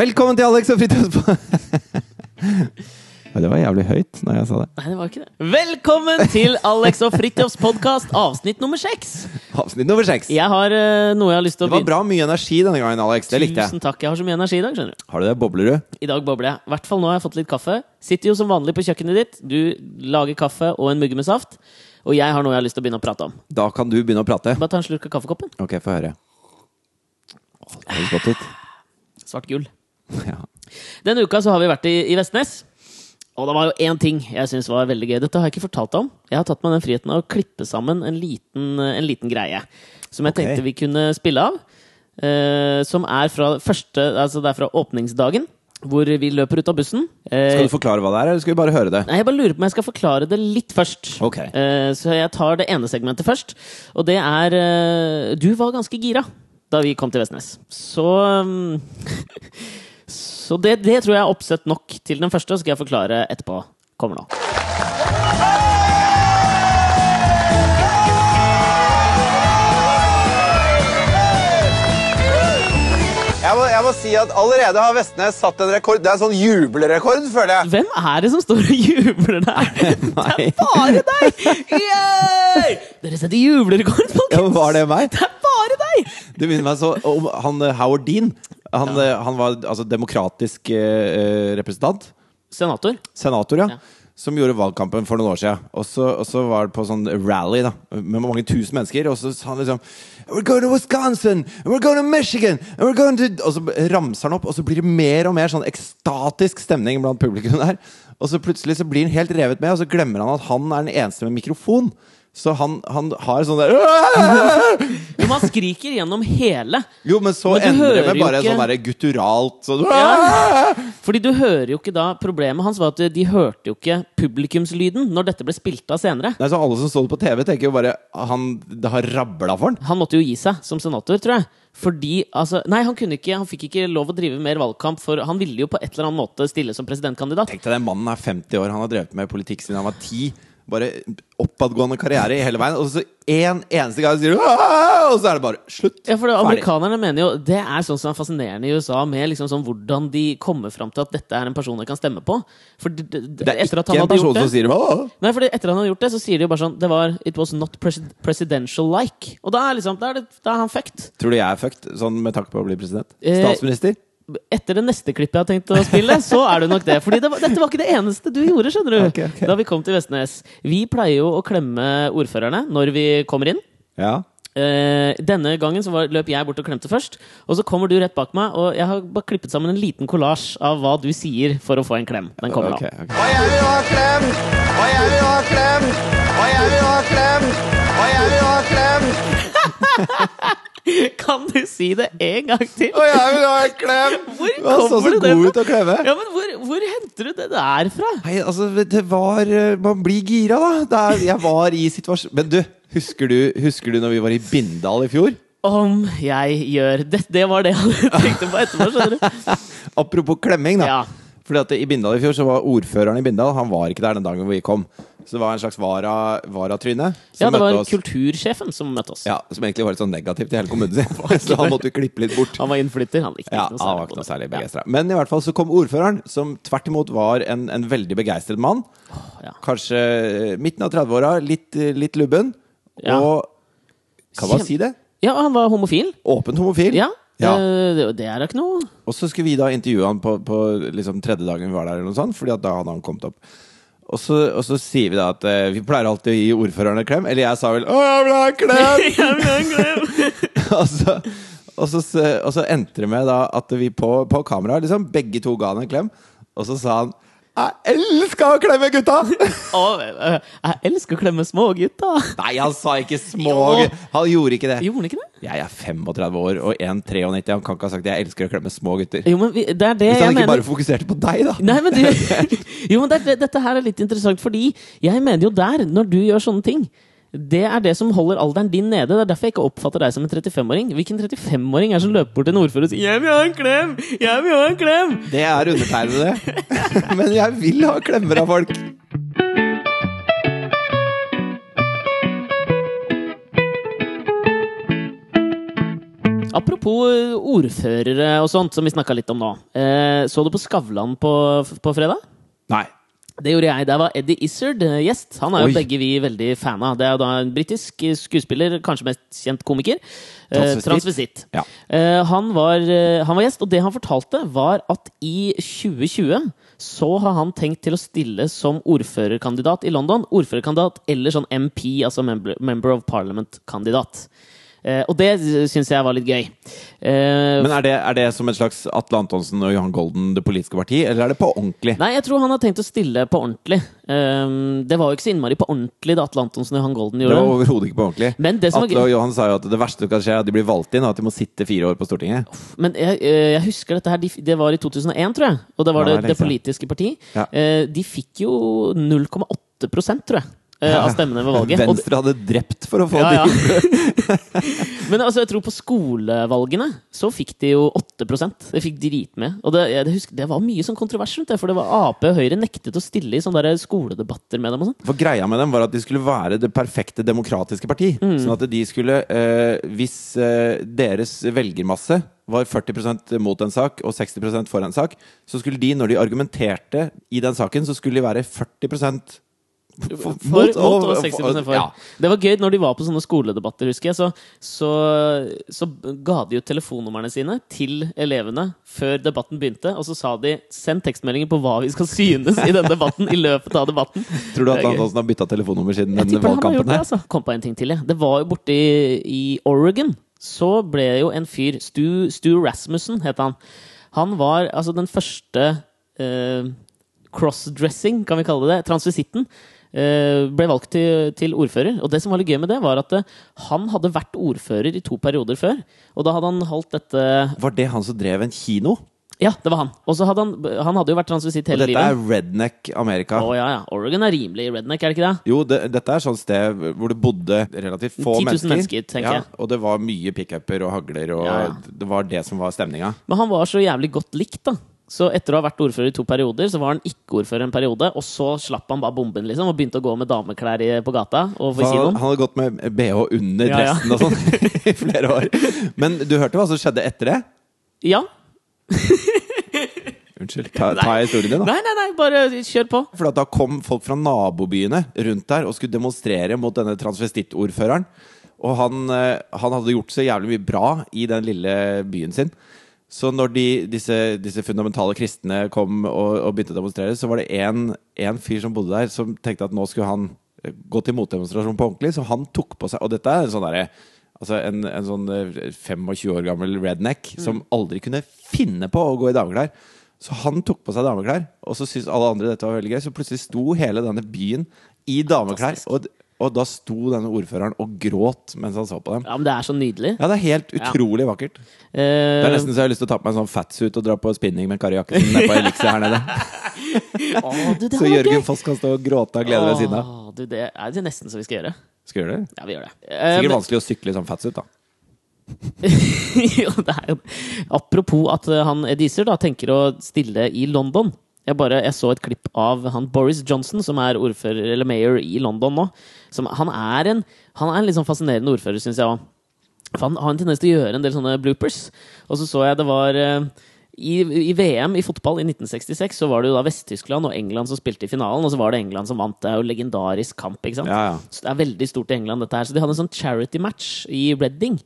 Velkommen til Alex og på... Det var jævlig høyt når jeg sa det. Nei, det var ikke det. Velkommen til Alex og Fritjofs podkast, avsnitt nummer seks. Avsnitt nummer seks. Jeg har eh, noe jeg har lyst til å Det var bra mye energi denne gangen, Alex. Det likte jeg. Tusen takk. Jeg har så mye energi i dag. skjønner du Har du det? Bobler du? I dag bobler jeg. I hvert fall nå har jeg fått litt kaffe. Sitter jo som vanlig på kjøkkenet ditt. Du lager kaffe og en mugge med saft. Og jeg har noe jeg har lyst til å begynne å prate om. Da kan du begynne å prate. Bare ta en slurk av kaffekoppen. Ok, få høre. Å, det høres godt ut. Svart gull. Ja. Denne uka så har vi vært i, i Vestnes. Og det var jo én ting jeg syns var veldig gøy. Dette har jeg ikke fortalt om. Jeg har tatt meg den friheten av å klippe sammen en liten, en liten greie. Som jeg okay. tenkte vi kunne spille av. Eh, som er fra første Altså det er fra åpningsdagen. Hvor vi løper ut av bussen. Eh, Skal du forklare hva det er, eller skal vi bare høre det? Nei, jeg bare lurer på om jeg skal forklare det litt først. Okay. Eh, så jeg tar det ene segmentet først. Og det er eh, Du var ganske gira da vi kom til Vestnes. Så um, Så det, det tror jeg er oppsett nok til den første, så skal jeg forklare etterpå. Kommer nå. Jeg må, jeg må si at Allerede har Vestnes satt en rekord. Det er en sånn jubelrekord, føler jeg. Hvem er det som står og jubler der? Det er bare deg! Yay! Dere setter jublerekord, folkens! Ja, Var det meg? Det er bare deg! Du minner meg så om han eh, Howard Dean. Han, ja. han var altså demokratisk eh, representant. Senator. Senator, ja. Ja. Som gjorde valgkampen for noen år siden. Og så, var det på sånn rally da med mange tusen mennesker. Og så sa han liksom We're going to Wisconsin! And we're going to Michigan! And we're going to Og så ramser han opp, og så blir det mer og mer sånn ekstatisk stemning blant publikum der. Og så plutselig så blir han helt revet med, og så glemmer han at han er den eneste med mikrofon. Så han, han har sånn der Jo, man skriker gjennom hele. Jo, men så Men endrer det med bare ikke- sånn der gutturalt sånn Ja. Fordi du hører jo ikke da Problemet hans var at de hørte jo ikke publikumslyden når dette ble spilt av senere. Nei, så Alle som så det på TV, tenker jo bare han, Det har rabla for han. Han måtte jo gi seg som senator, tror jeg. Fordi, altså Nei, han kunne ikke Han fikk ikke lov å drive mer valgkamp, for han ville jo på et eller annet måte stille som presidentkandidat. Tenk deg, den mannen er 50 år, han har drevet med politikk siden han var 10. Bare oppadgående karriere i hele veien. Og så en eneste gang sier du Og så er det bare slutt. Ja, for det, Amerikanerne mener jo Det er sånn som er fascinerende i USA, med liksom sånn hvordan de kommer fram til at dette er en person de kan stemme på. For det, det, er etter at ikke han en person det som sier det. Nei, for etter han hadde gjort det, så sier de jo bare sånn Det var It was not pres presidential-like. Og da er liksom Da er, det, da er han fucked. Tror du jeg er fucked, sånn med tanke på å bli president? Eh, Statsminister? Etter det neste klippet jeg har tenkt å spille, så er det nok det. Fordi det var, dette var ikke det eneste du gjorde, skjønner du. Okay, okay. Da vi kom til Vestnes. Vi pleier jo å klemme ordførerne når vi kommer inn. Ja. Eh, denne gangen så var, løp jeg bort og klemte først. Og så kommer du rett bak meg, og jeg har bare klippet sammen en liten kollasj av hva du sier for å få en klem. Den kommer Ok, nå. Og jeg vil ha klem! Og jeg vil ha klem! Og jeg vil ha klem! Og jeg vil ha klem! Kan du si det en gang til? Å, jeg vil ha en klem! Hvor så, kommer så du det god ut å klemme. Ja, men hvor, hvor henter du det der fra? Nei, altså, det var eh, Man blir gira, da. Det er, jeg var i situasjon Men du, husker du, husker du når vi var i Bindal i fjor? Om jeg gjør det Det var det jeg tenkte på etterpå, skjønner du. Apropos klemming, da. Ja. Fordi at I Bindal i fjor så var ordføreren i Bindal Han var ikke der den dagen vi kom. Så det var en slags vara, varatryne. som Ja, det var kultursjefen som møtte oss. Ja, Som egentlig var litt sånn negativ til hele kommunen sin. så han måtte jo klippe litt bort. Han var innflytter. Han Ja, han var ikke noe særlig Ja. begeistra. Men i hvert fall så kom ordføreren, som tvert imot var en, en veldig begeistret mann. ja. Kanskje midten av 30-åra, litt, litt lubben. Ja. Og Kan man si det? Ja, han var homofil. Åpent homofil. Ja. Ja. eh, Det, det er da ikke noe Og så skulle vi da intervjue han på, på liksom tredje dagen vi var der, eller noe sånt, Fordi at da hadde han kommet opp. Og så, og så sier vi da at eh, vi pleier alltid å gi ordføreren en klem. Eller jeg sa vel 'Å, jeg vil ha en klem!' Jeg vil ha en klem. og, så, og, så, og så endte det med da at vi på, på kamera liksom, begge to ga han en klem. Og så sa han 'Jeg elsker å klemme gutta!' Jeg elsker å klemme små gutter. Nei, han sa ikke små. Han gjorde ikke det. Gjorde ikke det? Jeg er 35 år og 1,93. Han kan ikke ha sagt at 'jeg elsker å klemme små gutter'. Jo, men det det Hvis han ikke mener. bare fokuserte på deg, da. Nei, men du Jo, men det, dette her er litt interessant, fordi jeg mener jo der, når du gjør sånne ting det er det som holder alderen din nede. Det er derfor jeg ikke oppfatter deg som en 35-åring. Hvilken 35-åring er som løper bort til en ordfører og sier 'Jeg vil ha en klem! Jeg vil ha en klem!' Det er undertegnede. Men jeg vil ha klemmer av folk. Apropos eh, ordførere og sånt, som vi snakka litt om nå. Eh, så du på Skavlan på, på fredag? Nei. Det gjorde jeg. Der var Eddie Izzard eh, gjest. Han er jo Oi. begge vi veldig fan av. Det er da en britisk skuespiller, kanskje mest kjent komiker. Eh, Transvestitt. Transvestitt. Ja. Eh, han, var, eh, han var gjest, og det han fortalte, var at i 2020 så har han tenkt til å stille som ordførerkandidat i London. Ordførerkandidat eller sånn MP, altså Member, member of Parliament-kandidat. Eh, og det syns jeg var litt gøy. Eh, Men er det, er det som et slags Atle Antonsen og Johan Golden, det politiske parti, eller er det på ordentlig? Nei, jeg tror han har tenkt å stille på ordentlig. Um, det var jo ikke så innmari på ordentlig da Atle Antonsen og Johan Golden gjorde Det var det. overhodet ikke på ordentlig. Men det som Atle og Johan sa jo at det verste som kan skje, er at de blir valgt inn, og at de må sitte fire år på Stortinget. Men jeg, eh, jeg husker dette her, det var i 2001, tror jeg. Og det var Ja, det, det det politiske parti. Ja. Eh, de fikk jo 0,8% tror jeg. Eh, Av stemmene ved valget. Venstre hadde drept for å få ja, ja. Men altså, jeg tror på skolevalgene så fikk de jo 8% Det fikk drit med. Og det, jeg husker, det var mye sånn kontrovers rundt det, for det var Ap og Høyre nektet å stille i sånne skoledebatter med dem og sånt. For greia med dem var at de skulle være det perfekte demokratiske parti. Mm. Sånn at de skulle eh, Hvis eh, deres velgermasse var 40% mot en sak og 60% for en sak, så skulle de, når de argumenterte i den saken, så skulle de være 40 for, For, mot og 60 for. Ja. Det var gøy når de var på sånne skoledebatter, husker jeg. Så, så, så ga de ut telefonnumrene sine til elevene før debatten begynte. Og så sa de 'send tekstmeldinger på hva vi skal synes i denne debatten' i løpet av debatten. Tror du at. Antonsen har bytta telefonnummer siden denne valgkampen? det, altså. Kom på en ting til, jeg. Det var jo borte i, i Oregon. Så ble jo en fyr Stu, Stu Rasmussen het han. Han var altså den første eh, crossdressing, kan vi kalle det, transvisitten. Eh, ble valgt til, til ordfører. Og det som var litt gøy med det, var at eh, han hadde vært ordfører i to perioder før. Og da hadde han holdt dette Var det han som drev en kino? Ja, det var han. Og så hadde han Han hadde jo vært transvisitt Og dette livet. er redneck Amerika. Å ja, ja. Oregon er rimelig redneck, er det ikke det? Jo, det, dette er sånn sted hvor det bodde relativt få 10 000 mennesker. mennesker, tenker jeg. Og det var mye pickuper og hagler, og Ja, ja. det var det som var stemninga. Men han var så jævlig godt likt, da. Så etter å ha vært ordfører i to perioder, så var han ikke ordfører en periode. Og så slapp han bare bomben, liksom, og begynte å gå med dameklær i, på gata og på Han, kinoen. han hadde gått med bh under Ja, ja. dressen og sånn i flere år. Men du hørte hva som skjedde etter det? Ja. Unnskyld, ta, ta historien din, da. Nei, nei, nei, bare kjør på. For da kom folk fra nabobyene rundt der og skulle demonstrere mot denne transvestittordføreren. Og han, eh, han hadde gjort så jævlig mye bra i den lille byen sin. Så når de, disse, disse fundamentale kristne kom og, og begynte å demonstrere, så var det en, en fyr som bodde der, som tenkte at nå skulle han eh, gå til motdemonstrasjon på ordentlig. Så han tok på seg Og dette er en sånn derre Altså en, en sånn eh, 25 år gammel redneck som aldri kunne finne på å gå i dameklær. Så han tok på seg dameklær, og så syntes alle andre dette var veldig gøy. Så plutselig sto hele denne byen i dameklær, og, og da sto denne ordføreren og gråt mens han så på dem. Ja, men det er så nydelig. Ja, det er helt utrolig vakkert. Det er Eh, nesten så jeg har lyst til å ta på meg en sånn fatsuit og dra på spinning med Kari Jakkesen på Elixir her nede. oh, du, det Så Jørgen! Foss kan stå og gråte av glede ved siden av. Du, det er det nesten så vi skal gjøre. Skal vi gjøre det? Ja, vi gjør det. Eh, Sikkert men- vanskelig å sykle i sånn fatsuit, da. jo, det er jo Apropos at eh, han Ediser da tenker å stille i London. Jeg, bare, jeg så et klipp av han Boris Johnson, som er ordfører, eller mayor i London nå. Som, han, er en, han er en litt sånn fascinerende ordfører, syns jeg òg. Han har en tendens til å gjøre en del sånne bloopers. Og så så jeg det var eh, i, I VM i fotball i 1966 så var det jo da Vest-Tyskland og England som spilte i finalen, og så var det England som vant. Det er jo legendarisk kamp, ikke sant? Ja, ja. Så det er veldig stort i England, dette her. Så de hadde en sånn charity match i Reading,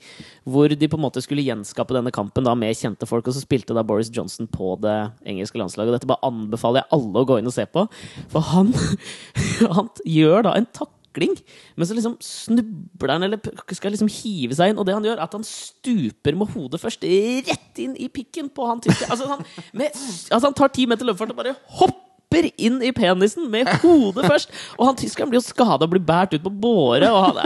hvor de på en måte skulle gjenskape denne kampen da med kjente folk, og så spilte da Boris Johnson på det engelske landslaget. Og dette bare anbefaler jeg alle å gå inn og se på, for han, han gjør da en takling, men så liksom snubler han, eller skal liksom hive seg inn, og det han gjør, er at han stuper med hodet først, rett inn i pikken på han tyske. Altså, han, med, altså han tar ti meter løpefart og bare hopper inn i penisen med hodet først. Og han tyskeren blir jo skada og blir båret ut på båre. Han,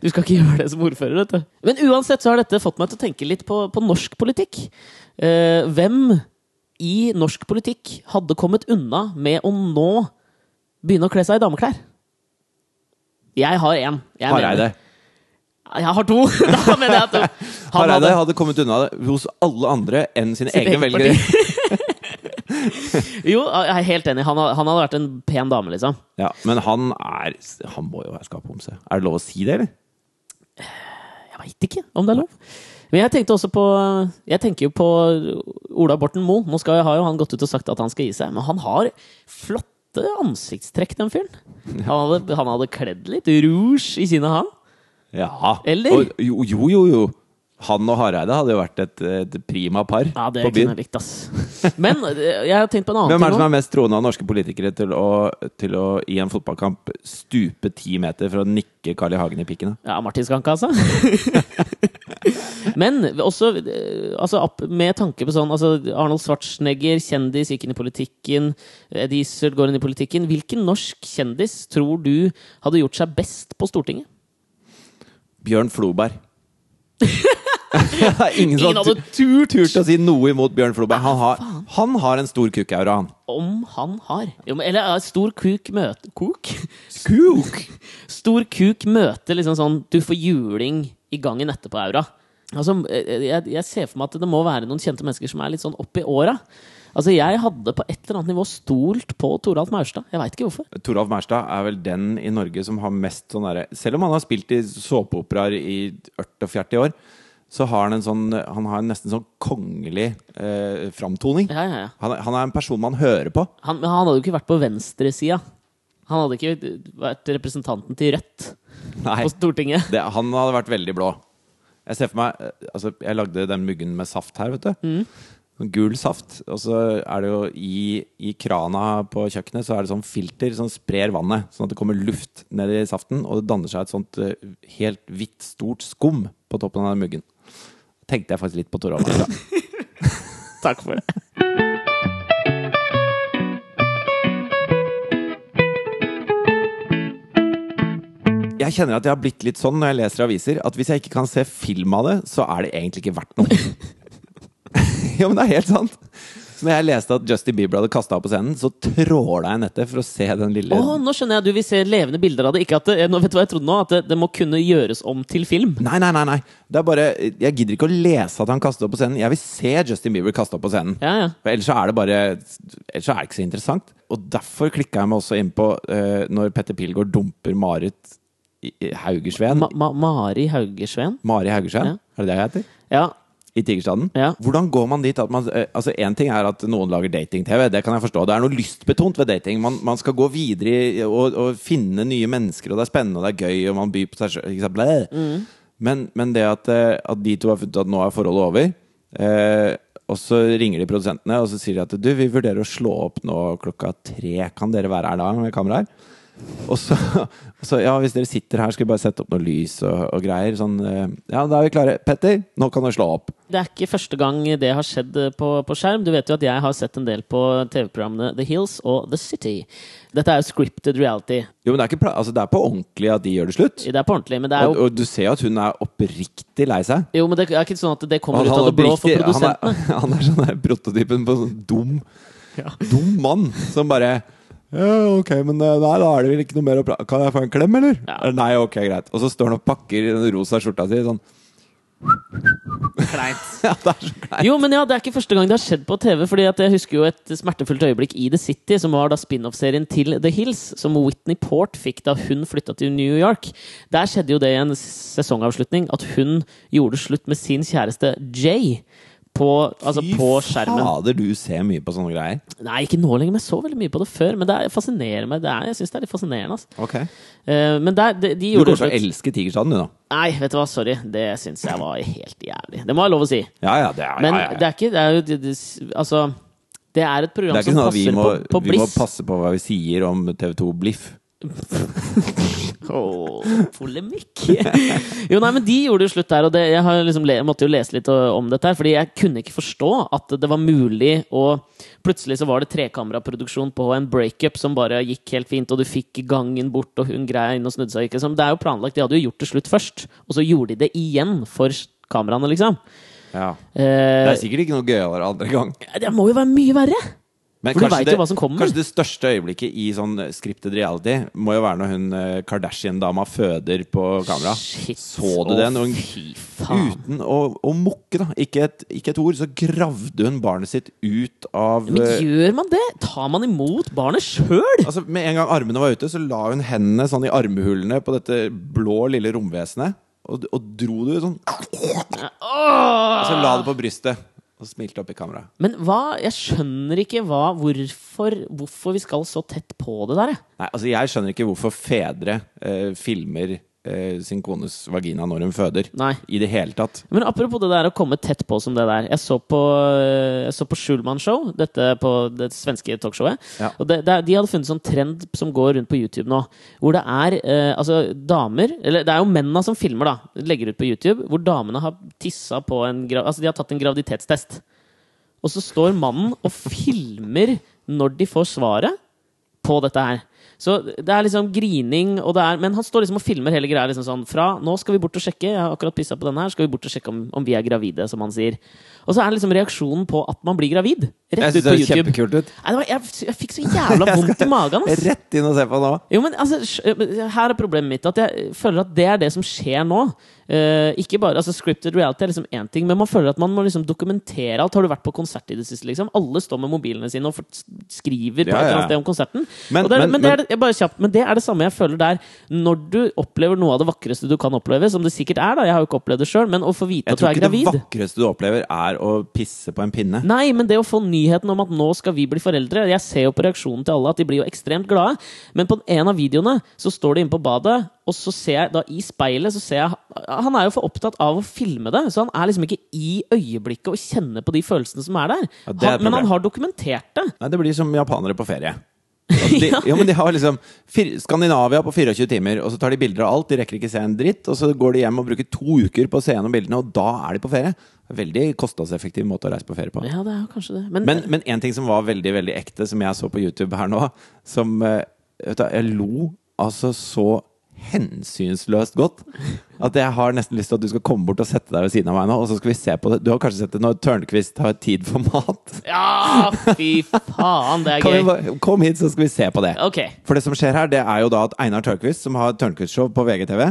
du skal ikke gjøre det som ordfører, vet du. Men uansett så har dette fått meg til å tenke litt på, på norsk politikk. Eh, hvem i norsk politikk hadde kommet unna med å nå begynne å kle seg i dameklær? Jeg har én. Hareide. Jeg har to! da mener jeg to. Hareide hadde hadde kommet unna det hos alle andre enn sine Sitt egne velgere. Jo, jeg er helt enig. Han, han hadde vært en pen dame, liksom. Ja, men han er Han må jo være skapomse. Er det lov å si det, eller? Jeg veit ikke om det er lov. Men jeg tenkte også på Jeg tenker jo på Ola Borten Moe. Nå skal, har jo han gått ut og sagt at han skal gi seg, men han har flotte ansiktstrekk, den fyren. Han hadde, han hadde kledd litt rouge i sine, han. Ja. Eller? Og, jo, jo, jo, jo. Han og Hareide hadde jo vært et, et prima par Ja, det på kunne byen. jeg likt, ass. Men eh, jeg har tenkt på en annen ting Hvem er det som er mest troende av norske politikere til å, til å i en fotballkamp stupe ti meter for å nikke Carl I. Hagen i pikken? Ja, Martin Skanke, altså. Men også eh, altså, med tanke på sånn altså, Arnold Schwarzenegger, kjendis, gikk inn i politikken. Eddie Izzard går inn i politikken. Hvilken norsk kjendis tror du hadde gjort seg best på Stortinget? Bjørn Floberg. Er Ingen Ingen hadde turt turt å si noe imot Bjørn Floberg. Han har, han har en stor kukkaura, han. om han har. Jo, men, eller ja, stor kuk møte Kok? Kuk! Stor kuk møter liksom sånn Du får juling i gangen etterpå, aura. Altså, eh, jeg, jeg ser for meg at det må være noen kjente mennesker som er litt sånn opp i åra. Altså, jeg hadde på et eller annet nivå stolt på Toralf Maurstad. Jeg veit ikke hvorfor. Toralf Maurstad er vel den i Norge som har mest sånn derre Selv om han har spilt i såpeoperaer i 40 år, så har han en sånn Han har en nesten sånn kongelig eh, framtoning. Ja, ja, ja. Han, han er en person man hører på. Han, men han hadde jo ikke vært på venstresida. Han hadde ikke vært representanten til Rødt Nei, på Stortinget. det, han hadde vært veldig blå. Jeg ser for meg eh, Altså, jeg lagde den muggen med saft her, vet du. Sånn gul saft. Og så er det jo i, i krana på kjøkkenet så er det sånn filter som sprer vannet, sånn at det kommer luft ned i saften, og det danner seg et sånt eh, helt hvitt, stort skum på toppen av den muggen. Tenkte jeg faktisk litt på Tor. Takk for det. Jeg kjenner at jeg har blitt litt sånn når jeg leser aviser, at hvis jeg ikke kan se film av det, så er det egentlig ikke verdt noe. ja, men det er helt sant. Så når jeg leste at Justin Bieber hadde kasta opp på scenen, så tråla jeg nettet for å se den lille Å, nå skjønner jeg at du vil se levende bilder av det. Ikke at det, nå vet du hva jeg trodde nå? At det, det må kunne gjøres om til film. Nei, nei, nei. nei Det er bare Jeg gidder ikke å lese at han kastet opp på scenen. Jeg vil se Justin Bieber kaste opp på scenen. Ja, ja. For ellers så er det bare Ellers så er det ikke så interessant. Og derfor klikka jeg meg også inn på uh, når Petter Pilgaard dumper Marit Haugersveen. Ma Ma Mari Haugesveen. Mari Haugersveen, Ja. er det det jeg heter? Ja. I Tigerstaden? Ja. Hvordan går man dit at man eh, Altså, én ting er at noen lager dating-TV, det kan jeg forstå. Det er noe lystbetont ved dating. Man, man skal gå videre i, og, og finne nye mennesker, og det er spennende, og det er gøy, og man byr på seg sjøl. Men, men det at, eh, at de to har funnet at nå er forholdet over, eh, og så ringer de produsentene og så sier de at du, vi vurderer å slå opp nå klokka tre. Kan dere være her da med kameraer? Og så, og så ja, hvis dere sitter her, skal vi bare sette opp noe lys og, og greier. Sånn, eh, ja, da er vi klare. Petter, nå kan du slå opp. Det er ikke første gang det har skjedd eh, på, på skjerm. Du vet jo at jeg har sett en del på TV-programmene The Hills og The City. Dette er jo scripted reality. Jo, men det er, ikke, altså, det er på ordentlig at de gjør det slutt. Det er på ordentlig, men det er jo og du ser jo at hun er oppriktig lei seg. Jo, men det er ikke sånn at det kommer Han- ut av det blå for produsentene. Han er, han er sånn prototypen på sånn dum Ja. Dum mann som bare ja, ok, men eh, nei, da er det vel ikke noe mer å prate Kan jeg få en klem, eller? Ja. Eh, Nei, ok, greit. Og så står han og pakker den rosa skjorta si sånn. Kleint. Ja, det er så kleint. Jo, men ja, det er ikke første gang det har skjedd på TV. Fordi at Jeg husker jo et smertefullt øyeblikk i The City, som var da spin-off-serien til The Hills, som Whitney Port fikk da hun flytta til New York. Der skjedde jo det i en sesongavslutning, at hun gjorde slutt med sin kjæreste Jay. På, altså Fy på skjermen. fader, du ser mye på sånne greier. Nei, ikke nå lenger, men jeg så veldig mye på det før. Men det er- fascinerer meg. Det er, jeg syns det er litt fascinerende. Altså. Ok Eh, men der, de, de Du gjorde kommer til å slutt. elske Tigerstaden, du, da. Nei, vet du hva, sorry. Det syns jeg var helt jævlig. Det må jeg lov å si. Ja, ja, det er, Men ja, ja, ja. det er ikke det er jo, det, det, Altså, det er et program Det er ikke som sånn at vi passer må, på, på vi må Bliss. passe på hva vi sier om TV2 Bliff. Åh, polemikk! jo, nei, men de gjorde jo slutt der, og det, jeg har liksom jeg, måtte jo lese litt om dette her, fordi jeg kunne ikke forstå at det var mulig å Plutselig så var det trekameraproduksjon på en breakup som bare gikk helt fint, og du fikk gangen bort, og hun greia inn og snudde seg ikke. Så det er jo planlagt. De hadde jo gjort det slutt først, og så gjorde de det igjen for kameraene, liksom. Ja. Uh, Det er sikkert ikke noe gøyere andre gang. det må jo være mye verre! Men For du veit jo hva som kommer. Kanskje det største øyeblikket i sånn scripted reality må jo være når hun eh, Kardashian-dama føder på kamera. Shit. Så du det? Hun, uten å, å mukke, da. Ikke et, ikke et ord. Så gravde hun barnet sitt ut av Men eh, gjør man det? Tar man imot barnet sjøl? Altså Med en gang armene var ute, så la hun hendene sånn i armhulene på dette blå, lille romvesenet. og, og dro du sånn Og så la det på brystet og smilte opp i kameraet. Men hva Jeg skjønner ikke hva, hvorfor, hvorfor vi skal så tett på det der, jeg. Nei, altså Jeg skjønner ikke hvorfor fedre eh, filmer sin kones vagina når hun føder. Nei. I det hele tatt. Men apropos det der å komme tett på som det der. Jeg så på, jeg så på Schulman Show, dette på det svenske talkshowet. Ja. Og det, det, de hadde funnet sånn trend som går rundt på YouTube nå, hvor det er eh, altså damer Eller det er jo mennene som filmer, da. Legger ut på YouTube, hvor damene har tissa på en Altså de har tatt en graviditetstest. Og så står mannen og filmer når de får svaret på dette her. Så det er liksom grining, er, men han står liksom og filmer hele greia. liksom sånn Fra 'nå skal vi bort og sjekke', jeg har akkurat pissa på denne her, skal vi bort og sjekke om, om vi er gravide, som han sier. Og så er det liksom reaksjonen på at man blir gravid. Rett ut på YouTube. kjempekult ut. Nei, det var, jeg, jeg fikk så jævla vondt i magen. ass. Rett inn og se på nå. Jo, men altså, Her er problemet mitt. At jeg føler at det er det som skjer nå. Uh, ikke bare, altså Scripted reality er liksom én ting, men man føler at man må liksom dokumentere alt. Har du vært på konsert i det siste? liksom? Alle står med mobilene sine og skriver på Ja, et ja. annet sted om konserten. Men- det men- men, det er, men- bare kjapt, men det er det samme jeg føler der. Når du opplever noe av det vakreste du kan oppleve, som det sikkert er, da, jeg har jo ikke opplevd det sjøl, men å få vite at du er gravid Jeg tror ikke det vakreste du opplever, er å pisse på en pinne. Nei, men det å få nyheten om at nå skal vi bli foreldre Jeg ser jo på reaksjonen til alle at de blir jo ekstremt glade. Men på en av videoene så står de inne på badet, og så ser jeg da i speilet så ser jeg, Han er jo for opptatt av å filme det, så han er liksom ikke i øyeblikket og kjenner på de følelsene som er der. Ja, er han, men han har dokumentert det. Nei, Det blir som japanere på ferie. De, ja. men de har liksom Skandinavia på 24 timer, og så tar de bilder av alt. De rekker ikke se en dritt, og så går de hjem og bruker to uker på å se gjennom bildene, og da er de på ferie. Veldig kostnadseffektiv måte å reise på ferie på. Ja, det er jo kanskje det. Men, Men, men en ting som var veldig veldig ekte, som jeg så på YouTube her nå, som eh, du, Jeg lo altså så hensynsløst godt at jeg har nesten lyst til at du skal komme bort og sette deg ved siden av meg nå, og så skal vi se på det. Du har kanskje sett det når Tørnquist har tid for mat? Ja, fy faen, det er gøy. bare, kom hit, så skal vi se på det. Okay. For det som skjer her, det er jo da at Einar Tørnquist, som har Tørnquist-show på VGTV,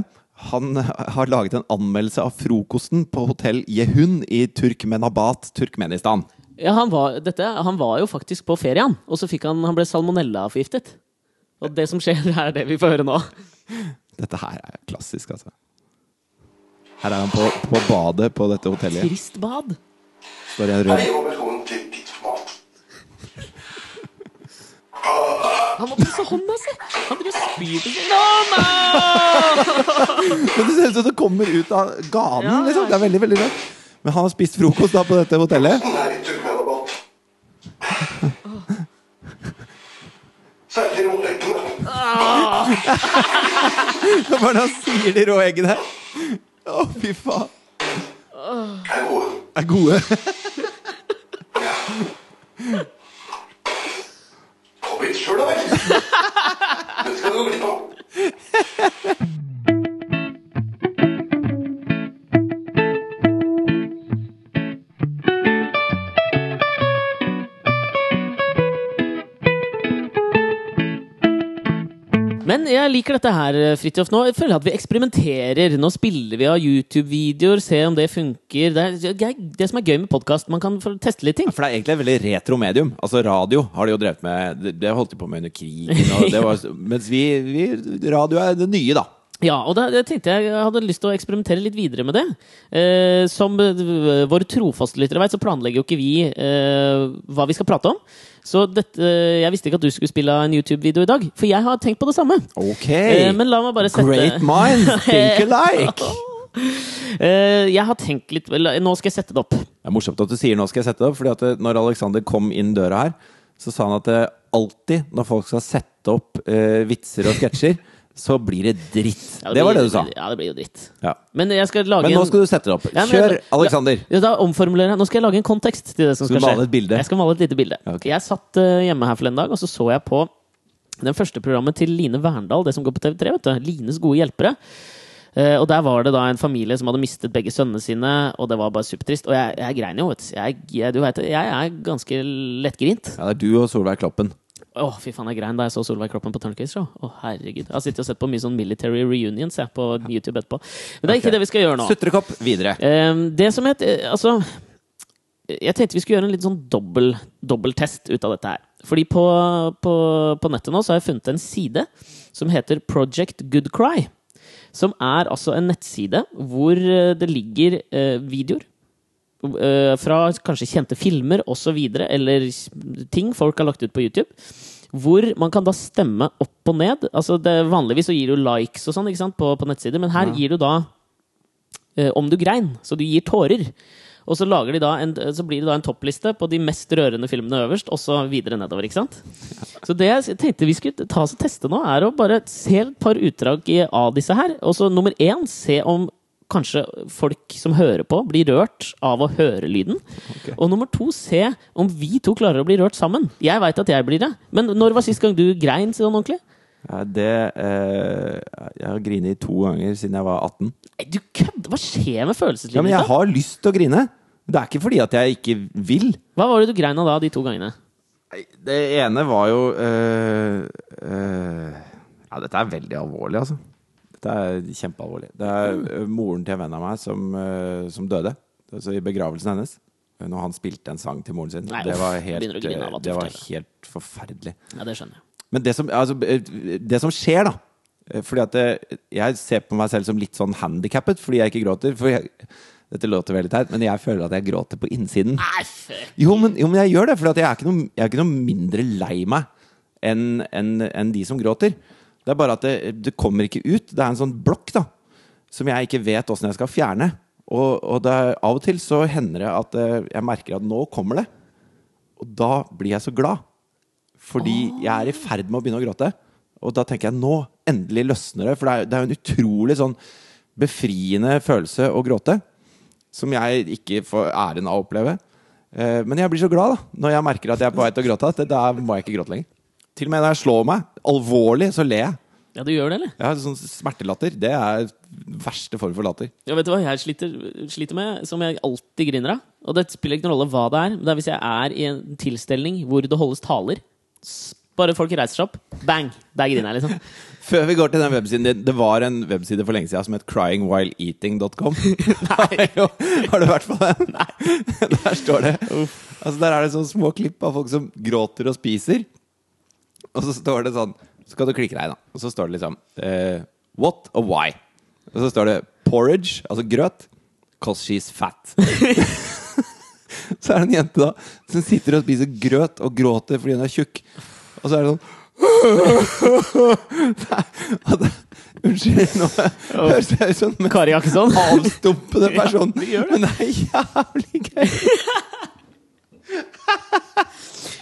han har laget en anmeldelse av frokosten på hotell Jehun i Turkmenabat, Turkmenistan. Ja, han var, dette, han var jo faktisk på ferie, han. Og så fikk han, han ble salmonella-forgiftet. Og det som skjer, er det vi får høre nå. Dette her er klassisk, altså. Her er han på, på badet på dette hotellet. Trist bad. Står i en rød Hei og velkommen til Tidsmat. Han må pusse hånda si! Han driver og spyr til seg. Nei! Men det ser ut som det kommer ut av ganen, Ja, liksom. Det er veldig, veldig rart. Men han har spist frokost da på dette hotellet. Her er det rå eggene. Hva er det han sier, de rå eggene? Å, fy faen. Er gode. Er gode. Kom hit sjøl, da vel. Det skal du gå glipp av. jeg liker dette her, Fridtjof. Nå jeg føler jeg at vi eksperimenterer. Nå spiller vi av YouTube-videoer, ser om det funker. Det er det, det som er gøy med podkast. Man kan teste litt ting. For det er egentlig et veldig retro medium. Altså Radio har de jo drevet med. Det- holdt de på med under krigen. Var, mens vi, vi Radio er det nye, da. Ja, og da jeg tenkte jeg jeg hadde lyst til å eksperimentere litt videre med det. Eh, som eh, våre trofaste lyttere vet, så planlegger jo ikke vi eh, hva vi skal prate om. Så dette, jeg visste ikke at du skulle spille en YouTube-video i dag, for jeg har tenkt på det samme. Ok! Eh, men la meg bare sette Great mind, think alike! Eh, jeg har tenkt litt Nå skal jeg sette det opp. Det er morsomt at du sier 'nå skal jeg sette det opp', fordi at når Alexander kom inn døra her, så sa han at det alltid når folk skal sette opp eh, vitser og sketsjer, så blir det dritt. Ja, det var blir- det du sa. Ja, det blir jo dritt. Ja. Men jeg skal lage Men nå skal du sette det opp. Kjør, Alexander! Ja, da omformulerer jeg. Nå skal jeg lage en kontekst til det som Skal skal, skje. male et bilde? Jeg skal male et lite bilde. Ja, ok. Jeg satt eh, hjemme her for en dag, og så så jeg på den første programmet til Line Verndal, det som går på TV3. vet du. Lines gode hjelpere. Eh, og der var det da en familie som hadde mistet begge sønnene sine, og det var bare supertrist. Og jeg, jeg grein jo, vet du. Jeg, jeg, du vet, jeg er ganske lettgrint. Ja, det er du og Solveig Kloppen. Å, fy faen, jeg grein da jeg så Solveig Kloppen på Turnkeys Show. Å, herregud. Jeg har sittet og sett på mye sånn military reunions jeg, på YouTube etterpå. Men det er ikke det vi skal gjøre nå. Sutrekopp videre. Ehm, det som het eh, Altså Jeg tenkte vi skulle gjøre en litt sånn dobbel, dobbeltest ut av dette her. Fordi på, på, på nettet nå så har jeg funnet en side som heter Project Good Cry. Som er altså en nettside hvor eh, det ligger eh, videoer. Eh, fra kanskje kjente filmer osv., eller ting folk har lagt ut på YouTube. Hvor man kan da stemme opp og ned. Altså det, vanligvis så gir du likes og sånn ikke sant, på, på nettsider, men her gir du da eh, om du grein. Så du gir tårer. Og så, lager de da en, så blir det da en toppliste på de mest rørende filmene øverst, og så videre nedover. ikke sant? Så det jeg tenkte vi skulle ta oss og teste nå, er å bare se et par utdrag av disse her. Og så nummer én, se om kanskje folk som hører på, blir rørt av å høre lyden. Og nummer to, se om vi to klarer å bli rørt sammen. Jeg veit at jeg blir det. Men når var sist gang du grein sånn ordentlig? Ja, det eh, Jeg har grinet to ganger siden jeg var 18. Nei, Du kødder! Hva skjer med følelseslivet Ja, men jeg har lyst til å grine. Det er ikke fordi at jeg ikke vil. Hva var det du grein av da, de to gangene? Det ene var jo øh, øh, Ja, dette er veldig alvorlig, altså. Dette er kjempealvorlig. Det er øh, moren til en venn av meg som, øh, som døde. Altså I begravelsen hennes. Når han spilte en sang til moren sin. Nei, det var helt, grine det var helt forferdelig. Ja, det skjønner jeg. Men det som, altså, eh, det som skjer, da eh, Fordi at det, jeg ser på meg selv som litt sånn handikappet fordi jeg ikke gråter. For jeg, dette låter veldig teit, men jeg føler at jeg gråter på innsiden. Jo, men, jo, men jeg gjør det, for jeg, jeg er ikke noe mindre lei meg enn en, enn de som gråter. Det er bare at det, det kommer ikke ut. Det er en sånn blokk da som jeg ikke vet åssen jeg skal fjerne. Og, og er, av og til så hender det at eh, jeg merker at nå kommer det. Og da blir jeg så glad. Fordi jeg er i ferd med å begynne å gråte. Og da tenker jeg nå endelig løsner det. For det er, jo en utrolig sånn befriende følelse å gråte. Som jeg ikke får æren av å oppleve. Eh, Men jeg blir så glad da når jeg merker at jeg er på vei til å gråte. Da må jeg ikke gråte lenger. Til og med når jeg slår meg alvorlig, så ler jeg. Ja, du gjør det, eller? Har sånn smertelatter. Det er verste form for latter. Ja, vet du hva jeg sliter, sliter med, som jeg alltid griner av? Og det spiller ikke noen rolle hva det er, men det er hvis jeg er i en tilstelning hvor det holdes taler. Bare folk reiser seg opp. Bang! Der griner jeg, liksom. Før vi går til den websiden din, det var en webside for lenge siden som het cryingwhileeating.com. Nei. Har du vært på den? Nei. Der står det Altså Der er det sånne små klipp av folk som gråter og spiser. Og så står det sånn Så skal du klikke deg, da. Og så står det liksom eh, What og why? Og så står det porridge, altså grøt, cause she's fat. så er det en jente da som sitter og spiser grøt og gråter fordi hun er tjukk. Og så er det sånn det, Unnskyld, nå høres jeg ut som en Kari Jakkesson. avstumpede gjør det. Men det er jævlig gøy.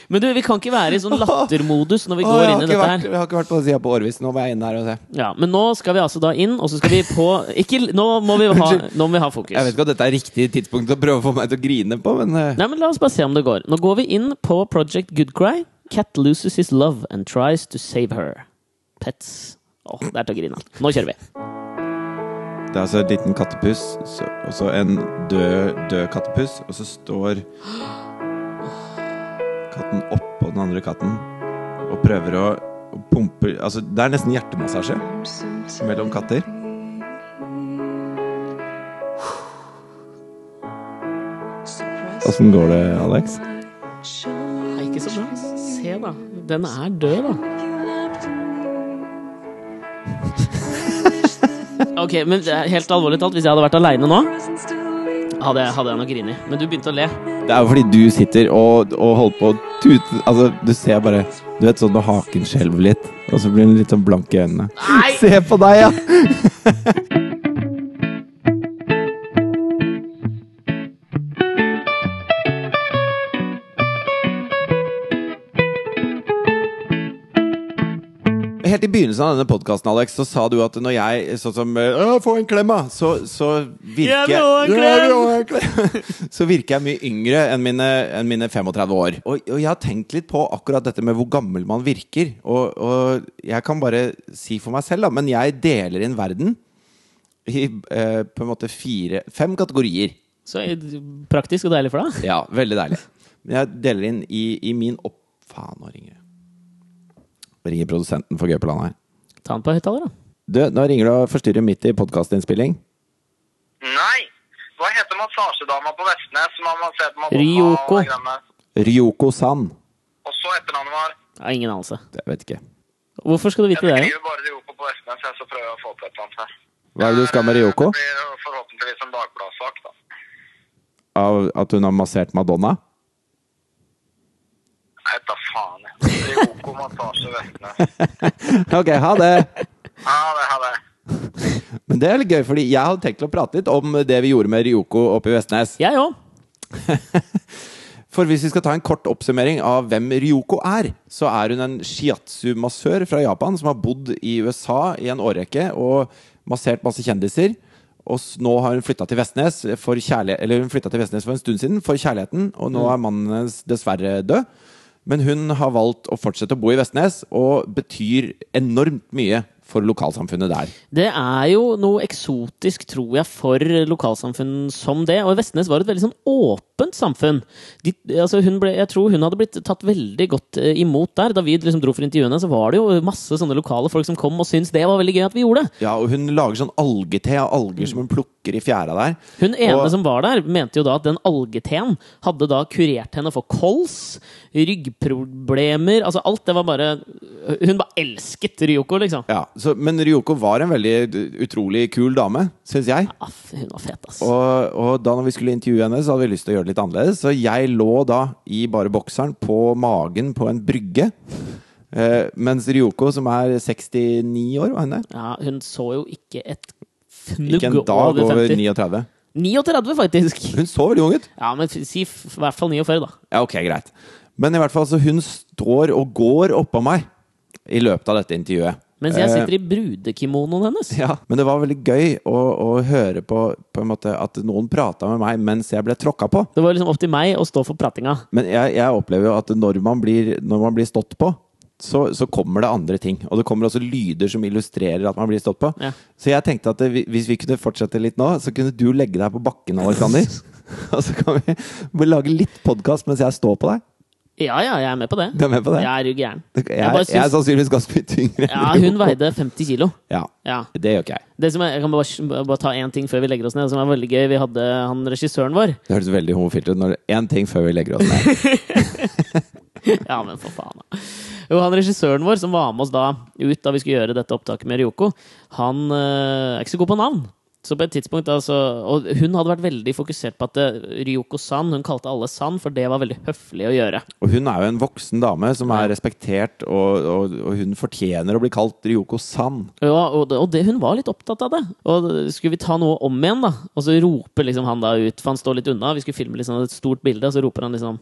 Men du, vi kan ikke være i sånn lattermodus når vi går oh, inn i dette vært, her. jeg har ikke vært på sida på årevis. Nå må jeg inn her og se. Ja, Men nå skal vi altså da inn, og så skal vi på ikke, Nå må vi ha, nå må vi ha fokus. Jeg vet ikke om dette er riktig tidspunkt å prøve å få meg til å grine på, men eh, Nei, men La oss bare se om det går. Nå går vi inn på Project Goodcry. Cat loses his love and tries to save her. Pets. Åh, det er til å grine av. Nå kjører vi. det er altså en liten kattepuss, og så en død, død kattepuss, og så står katten oppå den andre katten og prøver å, pumpe Altså, det er nesten hjertemassasje mellom katter. Åssen går det, Alex? Nei, ikke så bra. Se, da. Den er død, da. Ok, men helt alvorlig talt, hvis jeg hadde vært aleine nå, hadde hadde jeg nok grinet. Men du begynte å le. Det er jo fordi du sitter og, og holder på å tute Altså, du ser bare Du vet sånn når haken skjelver litt, og så blir den litt sånn blank i øynene. Nei! Se på deg, ja! Helt i begynnelsen av denne podkasten Alex, så sa du at når jeg sånn som eh, Få en klem, da! Så, så virker Jeg vil Ja, klem!» jeg vil ha en klem! Så virker jeg mye yngre enn mine, enn mine 35 år. Og, og jeg har tenkt litt på akkurat dette med hvor gammel man virker. Og, og jeg kan bare si for meg selv, da, men jeg deler inn verden i eh, på en måte fire Fem kategorier. Så eh, praktisk og deilig for deg. Ja, veldig deilig. Men jeg deler inn i, i min opp... Faen, nå ringer det. Ringer produsenten for Gøpeland her. Ta den på høyttaler, da. Du, nå ringer du og forstyrrer midt i podkastinnspilling. Nei! Hva heter massasjedama på Vestnes som man ser på Ryoko. det? Ryoko Sand. Og så etternavnet var ja, ingen anelse. Jeg vet ikke. Hvorfor skal du Jeg vite det? skriver bare Ryoko på Vestnes, jeg, så prøver jeg å få til et eller annet her. Hva er det du skal med Ryoko? Det blir forhåpentligvis en dagbladsak, da. Av at hun har massert Madonna? Jeg vet da faen, jeg. Ryoko massasje Vestnes. Ok, ha det! Ha det ha det. Men det er litt gøy, fordi jeg hadde tenkt å prate litt om det vi gjorde med Ryoko oppe i Vestnes. Jeg òg. For hvis vi skal ta en kort oppsummering av hvem Ryoko er, så er hun en shiatsu-massør fra Japan som har bodd i USA i en årrekke og massert masse kjendiser. Og nå har hun flytta til Vestnes for kjærlighet Eller hun flyttet til Vestnes for en stund siden for kjærligheten, og nå er mannen hennes dessverre død. Men hun har valgt å fortsette å bo i Vestnes, og betyr enormt mye for lokalsamfunnet der. Det er jo noe eksotisk, tror jeg, for lokalsamfunn som det. Og Vestnes var et veldig sånn åpent samfunn. De, altså ble, jeg tror hun hadde blitt tatt veldig godt eh, imot der. Da vi liksom dro for intervjuene, så var det jo masse sånne lokale folk som kom og syntes det var veldig gøy at vi gjorde det. Ja, og hun lager sånn algete av alger som hun plukker i fjæra der. Hun ene Og- som var der, mente jo da at den algeteen hadde da kurert henne for kols, ryggproblemer Altså alt det var bare Hun bare elsket Ryoko, liksom. Ja, så, Men Ryoko var en veldig utrolig kul dame, syns jeg. Ja, hun var fet, ass. Og, og da vi skulle intervjue henne, så hadde vi lyst til å gjøre det litt annerledes. Så jeg lå da i bare bokseren på magen på en brygge. Eh, mens Ryoko, som er 69 år, var hun det? Ja, hun så jo ikke et fnugg Ikke en dag over over 50. 39. 39, faktisk! Hun så veldig ung ut. Ja, men si i hvert fall 49, da. Ja, ok, greit. Men i hvert fall, så hun står og går oppå meg i løpet av dette intervjuet. Mens jeg Eh, sitter i brudekimonoen hennes. Ja, men det var veldig gøy å, å høre på, på en måte at noen prata med meg mens jeg ble tråkka på. Det var liksom opp til meg å stå for pratinga. Men jeg, jeg opplever jo at når man blir, når man blir stått på, så, så kommer det andre ting. Og det kommer også lyder som illustrerer at man blir stått på. Ja. Så jeg tenkte at det, hvis vi kunne fortsette litt nå, så kunne du legge deg på bakken, Alexander. Og så kan vi lage litt podkast mens jeg står på deg. Ja, ja, jeg er med på det. Du er med på det? Jeg er jo gæren. Jeg, Jeg jeg, er sannsynligvis ganske mye tyngre. Ja, hun veide 50 kilo. Ja, Ja. det gjør ikke jeg. Det som er, jeg kan bare, bare ta én ting før vi legger oss ned, som er veldig gøy. Vi hadde han regissøren vår. Det høres veldig homofilt ut. Én ting før vi legger oss ned. Ja, men for faen, da. Jo, han regissøren vår som var med oss da ut da vi skulle gjøre dette opptaket med Ryoko, han øh, er ikke så god på navn. Så på et tidspunkt altså, Og hun hadde vært veldig fokusert på at eh, Ryoko-san Hun kalte alle San, for det var veldig høflig å gjøre. Og hun er jo en voksen dame som er respektert, og, og, og hun fortjener å bli kalt Ryoko San. Ja, og, det, og det, hun var litt opptatt av det. Og skulle vi ta noe om igjen, da? Og så roper liksom han da ut, for han står litt unna. Vi skulle filme liksom et stort bilde, og så roper han liksom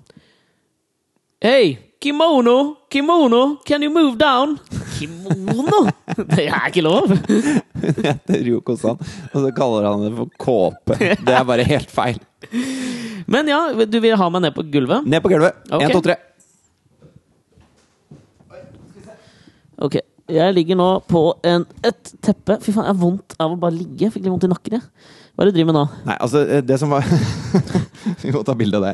Hei, kimono! Kimono! Can you move down? Kimono? Det er ikke lov! Hun heter Ryoko San, og så kaller han det for kåpe. Det er bare helt feil. Men ja, du vil ha meg ned på gulvet? Ned på gulvet. Én, to, tre. Ok. Jeg ligger nå på en, et teppe. Fy faen, jeg har vondt av å bare ligge. Fikk litt vondt i nakken, jeg. Hva er det du driver med nå? Nei, altså, eh, det som var Vi må ta bilde av det.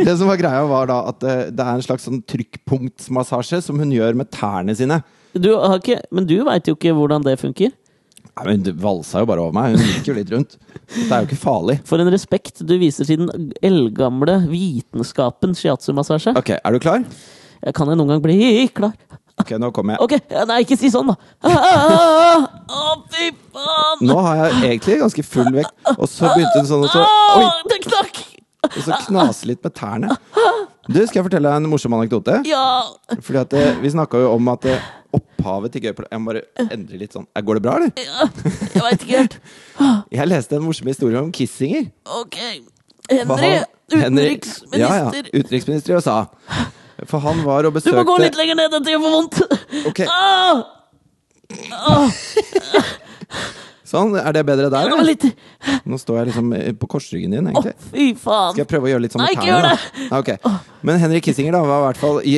Det som var greia, var da at eh, det er en slags sånn trykkpunktsmassasje som hun gjør med tærne sine. Du har ikke, men du veit jo ikke hvordan det funker. Nei, men Hun valsa jo bare over meg. Hun gikk jo litt rundt. Det er jo ikke farlig. For en respekt du viser til den eldgamle vitenskapen shiatsu-massasje. Ok, Er du klar? Jeg Kan jeg noen gang bli klar? Ok, nå kommer jeg. Ok, Nei, ikke si sånn, da! Å, fy faen! Nå har jeg egentlig ganske full vekt, og så begynte hun sånn og så Oi! Det knakk! Og så knase litt med tærne. Du, Skal jeg fortelle deg en morsom anekdote? Ja! Fordi at eh, Vi snakka jo om at eh, opphavet til gøypla Jeg må bare endre litt sånn. Går det bra, eller? ja jeg veit ikke helt. Jeg leste en morsom historie om Kissinger. Ok. Henry, utenriksminister. Ja, ja. Utenriksminister i USA. For han var og besøkte Du må gå litt lenger ned, dette gjør for vondt! Ok, Ah! Sånn, er det bedre der? Eller? litt Nå står jeg liksom eh, på korsryggen din, Å, fy faen! Skal jeg prøve å gjøre litt sånn med Nei, ikke tærne? gjør det! Okay. Men Henrik Kissinger da var i hvert fall i,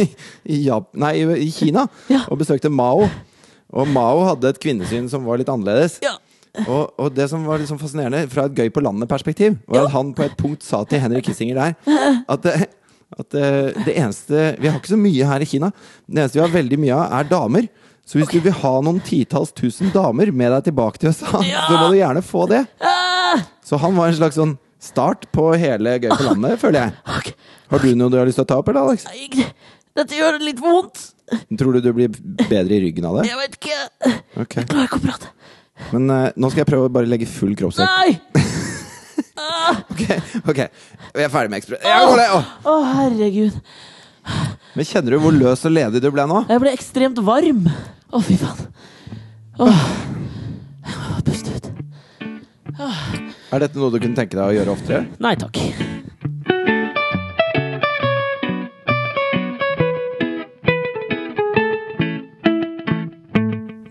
i, Jap nei, i, Kina Ja. og besøkte Mao. Og Mao hadde et kvinnesyn som var litt annerledes. Ja. Og, og det som var liksom fascinerende fra et gøy på landet-perspektiv, var at han på et punkt sa til Henrik Kissinger der at, det, at det, det eneste Vi har ikke så mye her i Kina. Det eneste vi har veldig mye av, er damer. Så hvis du vil ha noen titalls tusen damer med deg tilbake til USA, Ja. så må du gjerne få det. Ah! Så han var en slags sånn start på hele Gøy på landet, føler jeg. Har du noe du har lyst til å ta opp, eller, Alex? Dette gjør litt vondt. Tror du du blir bedre i ryggen av det? Jeg vet ikke. Okay. Jeg klarer ikke å prate. Men uh, nå skal jeg prøve å bare legge full kroppsvekt. Nei! Ok, ok. Vi er ferdig med Ekspress. Å, oh, det! Herregud. Men kjenner du hvor løs og ledig du ble nå? Jeg ble ekstremt varm. Å, fy faen. Åh. Jeg må bare puste ut. Er dette noe du kunne tenke deg å gjøre oftere? Nei takk.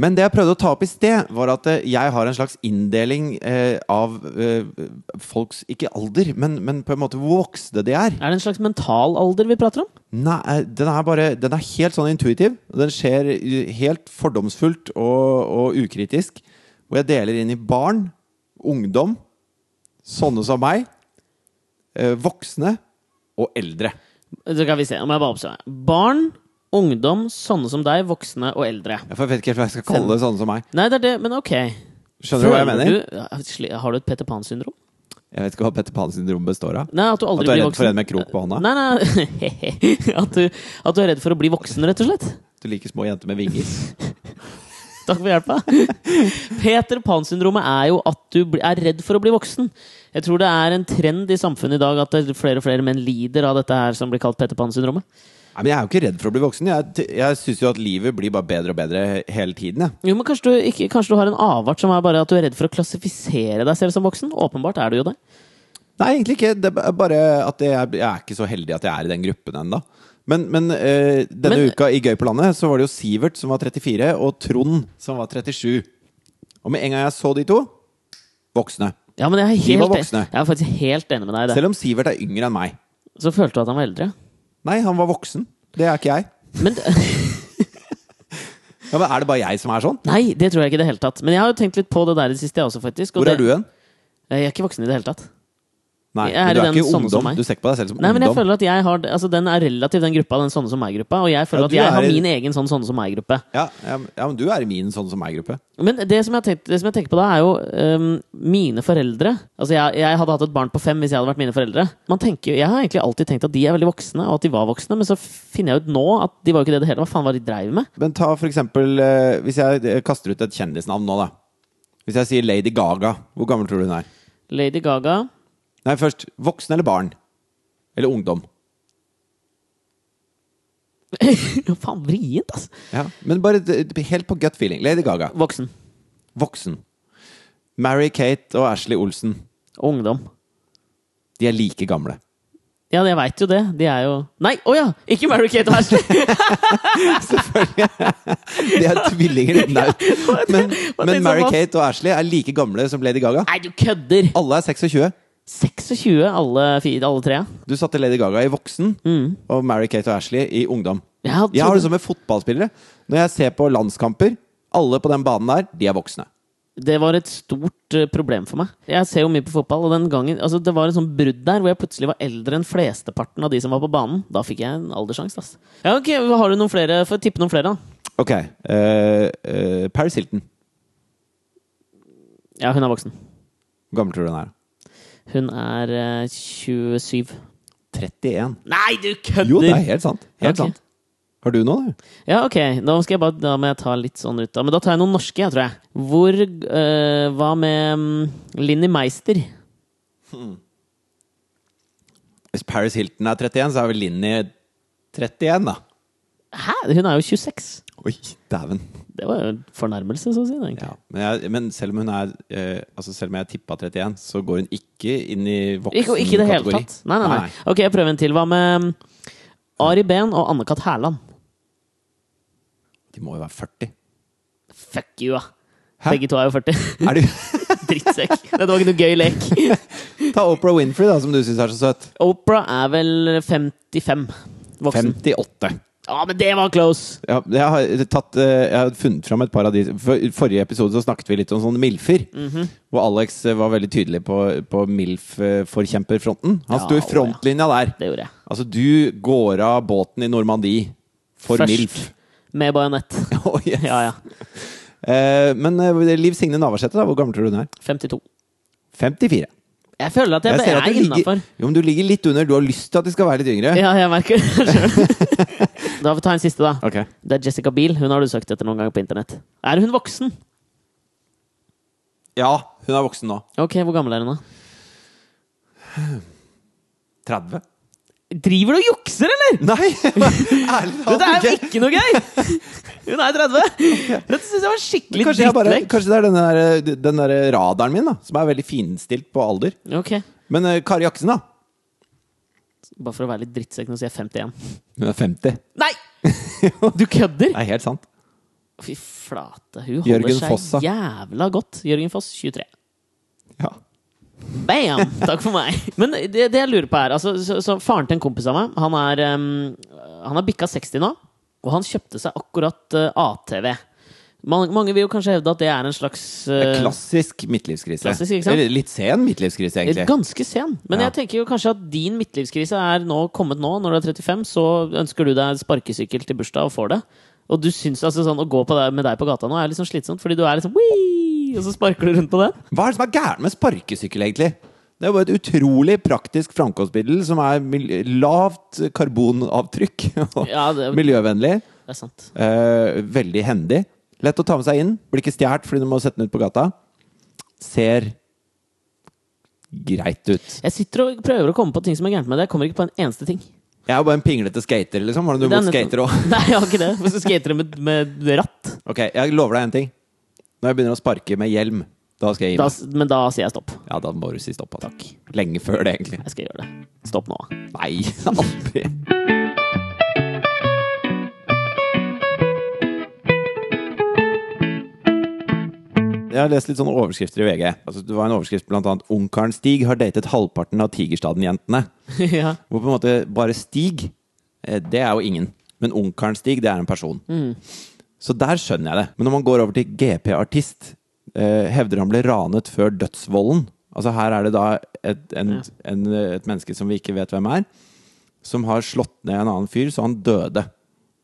Men det jeg prøvde å ta opp i sted, var at eh, jeg har en slags inndeling eh, av eh, folks Ikke alder, men, men på en måte hvor voksne de er. Er det en slags mental alder vi prater om? Nei, eh, den er bare Den er helt sånn intuitiv. Den skjer helt fordomsfullt og, og ukritisk. Hvor jeg deler inn i barn, ungdom, sånne som meg, eh, voksne og eldre. Så kan vi se, om jeg bare oppsummere. Barn, ungdom, sånne som deg, voksne og eldre. Jeg vet ikke helt hva jeg skal kalle det sånne som meg. Nei, det er det, men ok. Skjønner du hva jeg mener? du- har du et Peter Pan-syndrom? Jeg vet ikke hva Petter Pan-syndrom består av. Nei, at du At du er blir redd for en med krok på hånda? Nei, nei. at, du, at du er redd for å bli voksen, rett og slett. Du liker små jenter med vinger. Takk for hjelpa. Peter Pan-syndromet er jo at du er redd for å bli voksen. Jeg tror det er en trend i samfunnet i dag at er flere og flere menn lider av dette her som blir kalt Peter Pan-syndromet. Nei, men Jeg er jo ikke redd for å bli voksen. Jeg, jeg syns jo at livet blir bare bedre og bedre hele tiden. Jeg. Jo, men kanskje du, ikke, kanskje du har en avart som er bare at du er redd for å klassifisere deg selv som voksen? Åpenbart er du jo det. Nei, egentlig ikke. Det er bare at jeg, jeg er ikke så heldig at jeg er i den gruppen ennå. Men, men øh, denne Men- uka i Gøy på landet så var det jo Sivert som var 34, og Trond som var 37. Og med en gang jeg så de to voksne. Ja, men jeg er, De var helt, voksne. jeg er faktisk helt enig med deg i det. Selv om Sivert er yngre enn meg. Så følte du at han var eldre. Nei, han var voksen. Det er ikke jeg. Men Ja, men Er det bare jeg som er sånn? Nei, det tror jeg ikke i det hele tatt. Men jeg har jo tenkt litt på det der i det siste, jeg også, faktisk. og Hvor det- er du hen? Jeg er ikke voksen i det hele tatt. Nei, men du er ikke ungdom. meg. Du ser ikke på deg selv som Nei, men jeg føler at jeg har Altså, den er relativ, den gruppa, den sånne som meg-gruppa. Og jeg føler Ja, at jeg har er i- min egen sånn sånne som meg-gruppe. Ja, ja, ja, men du er i min sånn som meg-gruppe. Men det som, jeg tenkte, det som jeg tenker på da, er jo um, mine foreldre. Altså, jeg, jeg hadde hatt et barn på fem hvis jeg hadde vært mine foreldre. Man tenker, Jeg har egentlig alltid tenkt at de er veldig voksne, og at de var voksne, men så finner jeg ut nå at de var jo ikke det det hele. Hva faen var det de dreiv med? Men ta for eksempel eh, Hvis jeg eh, kaster ut et kjendisnavn nå, da. Hvis jeg sier Lady Gaga, hvor gammel tror du hun er? Lady Gaga Nei, først. Voksen eller barn? Eller ungdom? Faen, vrient, altså! Ja, Men bare helt på gut feeling. Lady Gaga. Voksen. Voksen. Mary-Kate og Ashley Olsen. Ungdom. De er like gamle. Ja, jeg veit jo det. De er jo Nei, å ja! Ikke Mary Kate og Ashley! Selvfølgelig. De er tvillinger. Nei. Men, men på? Mary-Kate og Ashley er like gamle som Lady Gaga. Nei, du kødder! Alle er 26. 26, alle, alle tre. Du satte Lady Gaga i voksen, Mm. og Mary-Kate og Ashley i ungdom. Jeg hadde Jeg har det som med fotballspillere. Når jeg ser på landskamper, alle på den banen der, de er voksne. Det var et stort eh, problem for meg. Jeg ser jo mye på fotball, og den gangen altså, Det var en sånn brudd der hvor jeg plutselig var eldre enn flesteparten av de som var på banen. Da fikk jeg en alderssjanse, ass. Ja, ok, Har du noen flere? Få tippe noen flere, da. Ok. Uh, uh, Paris Hilton. Ja, hun er voksen. Hvor gammel tror du hun er? Hun er eh, 27. 31. Nei, du kødder! Jo, det er helt sant. Helt okay. sant. Har du noe, da? Ja, ok. Da skal jeg bare Da må jeg ta litt sånn ut. Men da tar jeg noen norske, jeg, tror jeg. Hvor eh, Hva med um, Linni Meister? Hvis Paris Hilton er 31, så er vel Linni 31, da. Hæ? Hun er jo 26. Oi, dæven. Det var jo en fornærmelse, så å si. egentlig. Ja. Men, jeg, men selv om hun er eh, Altså selv om jeg tippa 31, så går hun ikke inn i Ikke, ikke i det hele tatt. Nei, nei, nei. Ok, jeg prøver en til. Hva med um, Ari Behn og Anne-Kat. Hærland? De må jo være 40. Fuck you, da. Hæ? Begge to er jo 40. Er du Drittsekk. Dette var ikke noe gøy lek. Ta Oprah Winfrey, da, som du syns er så søt. Oprah er vel 55. Voksen. 58. Ja, men det var close! Ja, jeg, har tatt, eh, jeg har funnet fram et par av de I Forrige episode så snakket vi litt om sånne MILFer. Mhm. Hvor Alex eh, var veldig tydelig på, på MILF-forkjemperfronten. Han sto i frontlinja der. Det gjorde jeg. Altså, du går av båten i Normandie for Først. MILF. Med bajonett. Oh, yes. Ja, ja. Eh, men Liv Signe Navarsete, da, hvor gammel tror du hun er? 52. 54. Jeg føler at jeg, jeg, at du er innafor. Jo, men du ligger litt under. Du har lyst til at de skal være litt yngre. Ja, jeg merker det sjøl. Da får vi ta en siste, da. Okay. Det er Jessica Biel. Hun har du søkt etter noen ganger på internett. Er hun voksen? Ja, hun er voksen nå. Ok, Hvor gammel er hun, da? 30? Driver du og jukser, eller?! Nei! Ærlig talt Dette er jo ikke. noe gøy! Hun er 30! Dette syns jeg var skikkelig Kanskje, bare, kanskje det er den der, den der radaren min, da, som er veldig finstilt på alder. Ok, Men uh, Kari Jakkesen, da? Bare for å være litt drittsekk, nå sier jeg 51. Hun er 50. Nei! Du kødder! Det er helt sant. Fy flate. Hun holder Jørgen seg Fossa. jævla godt. Jørgen Foss, 23. Ja. Bam! Takk for meg. Men det, det jeg lurer på er altså, så, så Faren til en kompis av meg Han er um, Han har bikka 60 nå, og han kjøpte seg akkurat uh, ATV. Mange, mange vil jo kanskje hevde at det er en slags uh, Klassisk midtlivskrise. Klassisk? Litt sen midtlivskrise, egentlig. Ganske sen. Men Ja. jeg tenker jo kanskje at din midtlivskrise er nå kommet nå, når du er 35. Så ønsker du deg sparkesykkel til bursdag og får det. Og du syns altså sånn å gå på deg, med deg på gata nå er sånn slitsomt, fordi du er liksom «Wii!» Og så sparker du rundt på den. Hva er det som er gærent med sparkesykkel, egentlig? Det er bare et utrolig praktisk framkomstmiddel som er lavt karbonavtrykk og Ja, det, miljøvennlig. det er sant. Eh, veldig hendig. Lett å ta med seg inn. Blir ikke stjålet fordi du må sette den ut på gata. Ser greit ut. Jeg sitter og prøver å komme på ting som er gærent med det. Jeg kommer ikke på en eneste ting. Jeg er bare en pinglete skater, liksom. Har du Det mot skater òg? Nei, jeg har ikke det. Du skater med, med ratt, Ok, jeg lover deg en ting. Når jeg begynner å sparke med hjelm, da skal jeg gi da, meg. men da sier jeg stopp. Ja, da må du si stopp. Takk. Lenge før det, egentlig. Jeg skal gjøre det. Stopp nå. Nei, aldri. Jeg har lest litt sånne overskrifter i VG. Altså, det var en overskrift blant annet 'Ungkaren Stig har datet halvparten av Tigerstaden-jentene'. ja. Hvor på en måte bare Stig, eh, det er jo ingen. Men Ungkaren Stig, det er en person. Så der skjønner jeg det. Men når man går over til GP-artist, eh, hevder han ble ranet før dødsvolden. Altså her er det da et, en, en, et menneske som vi ikke vet hvem er, som har slått ned en annen fyr, så han døde.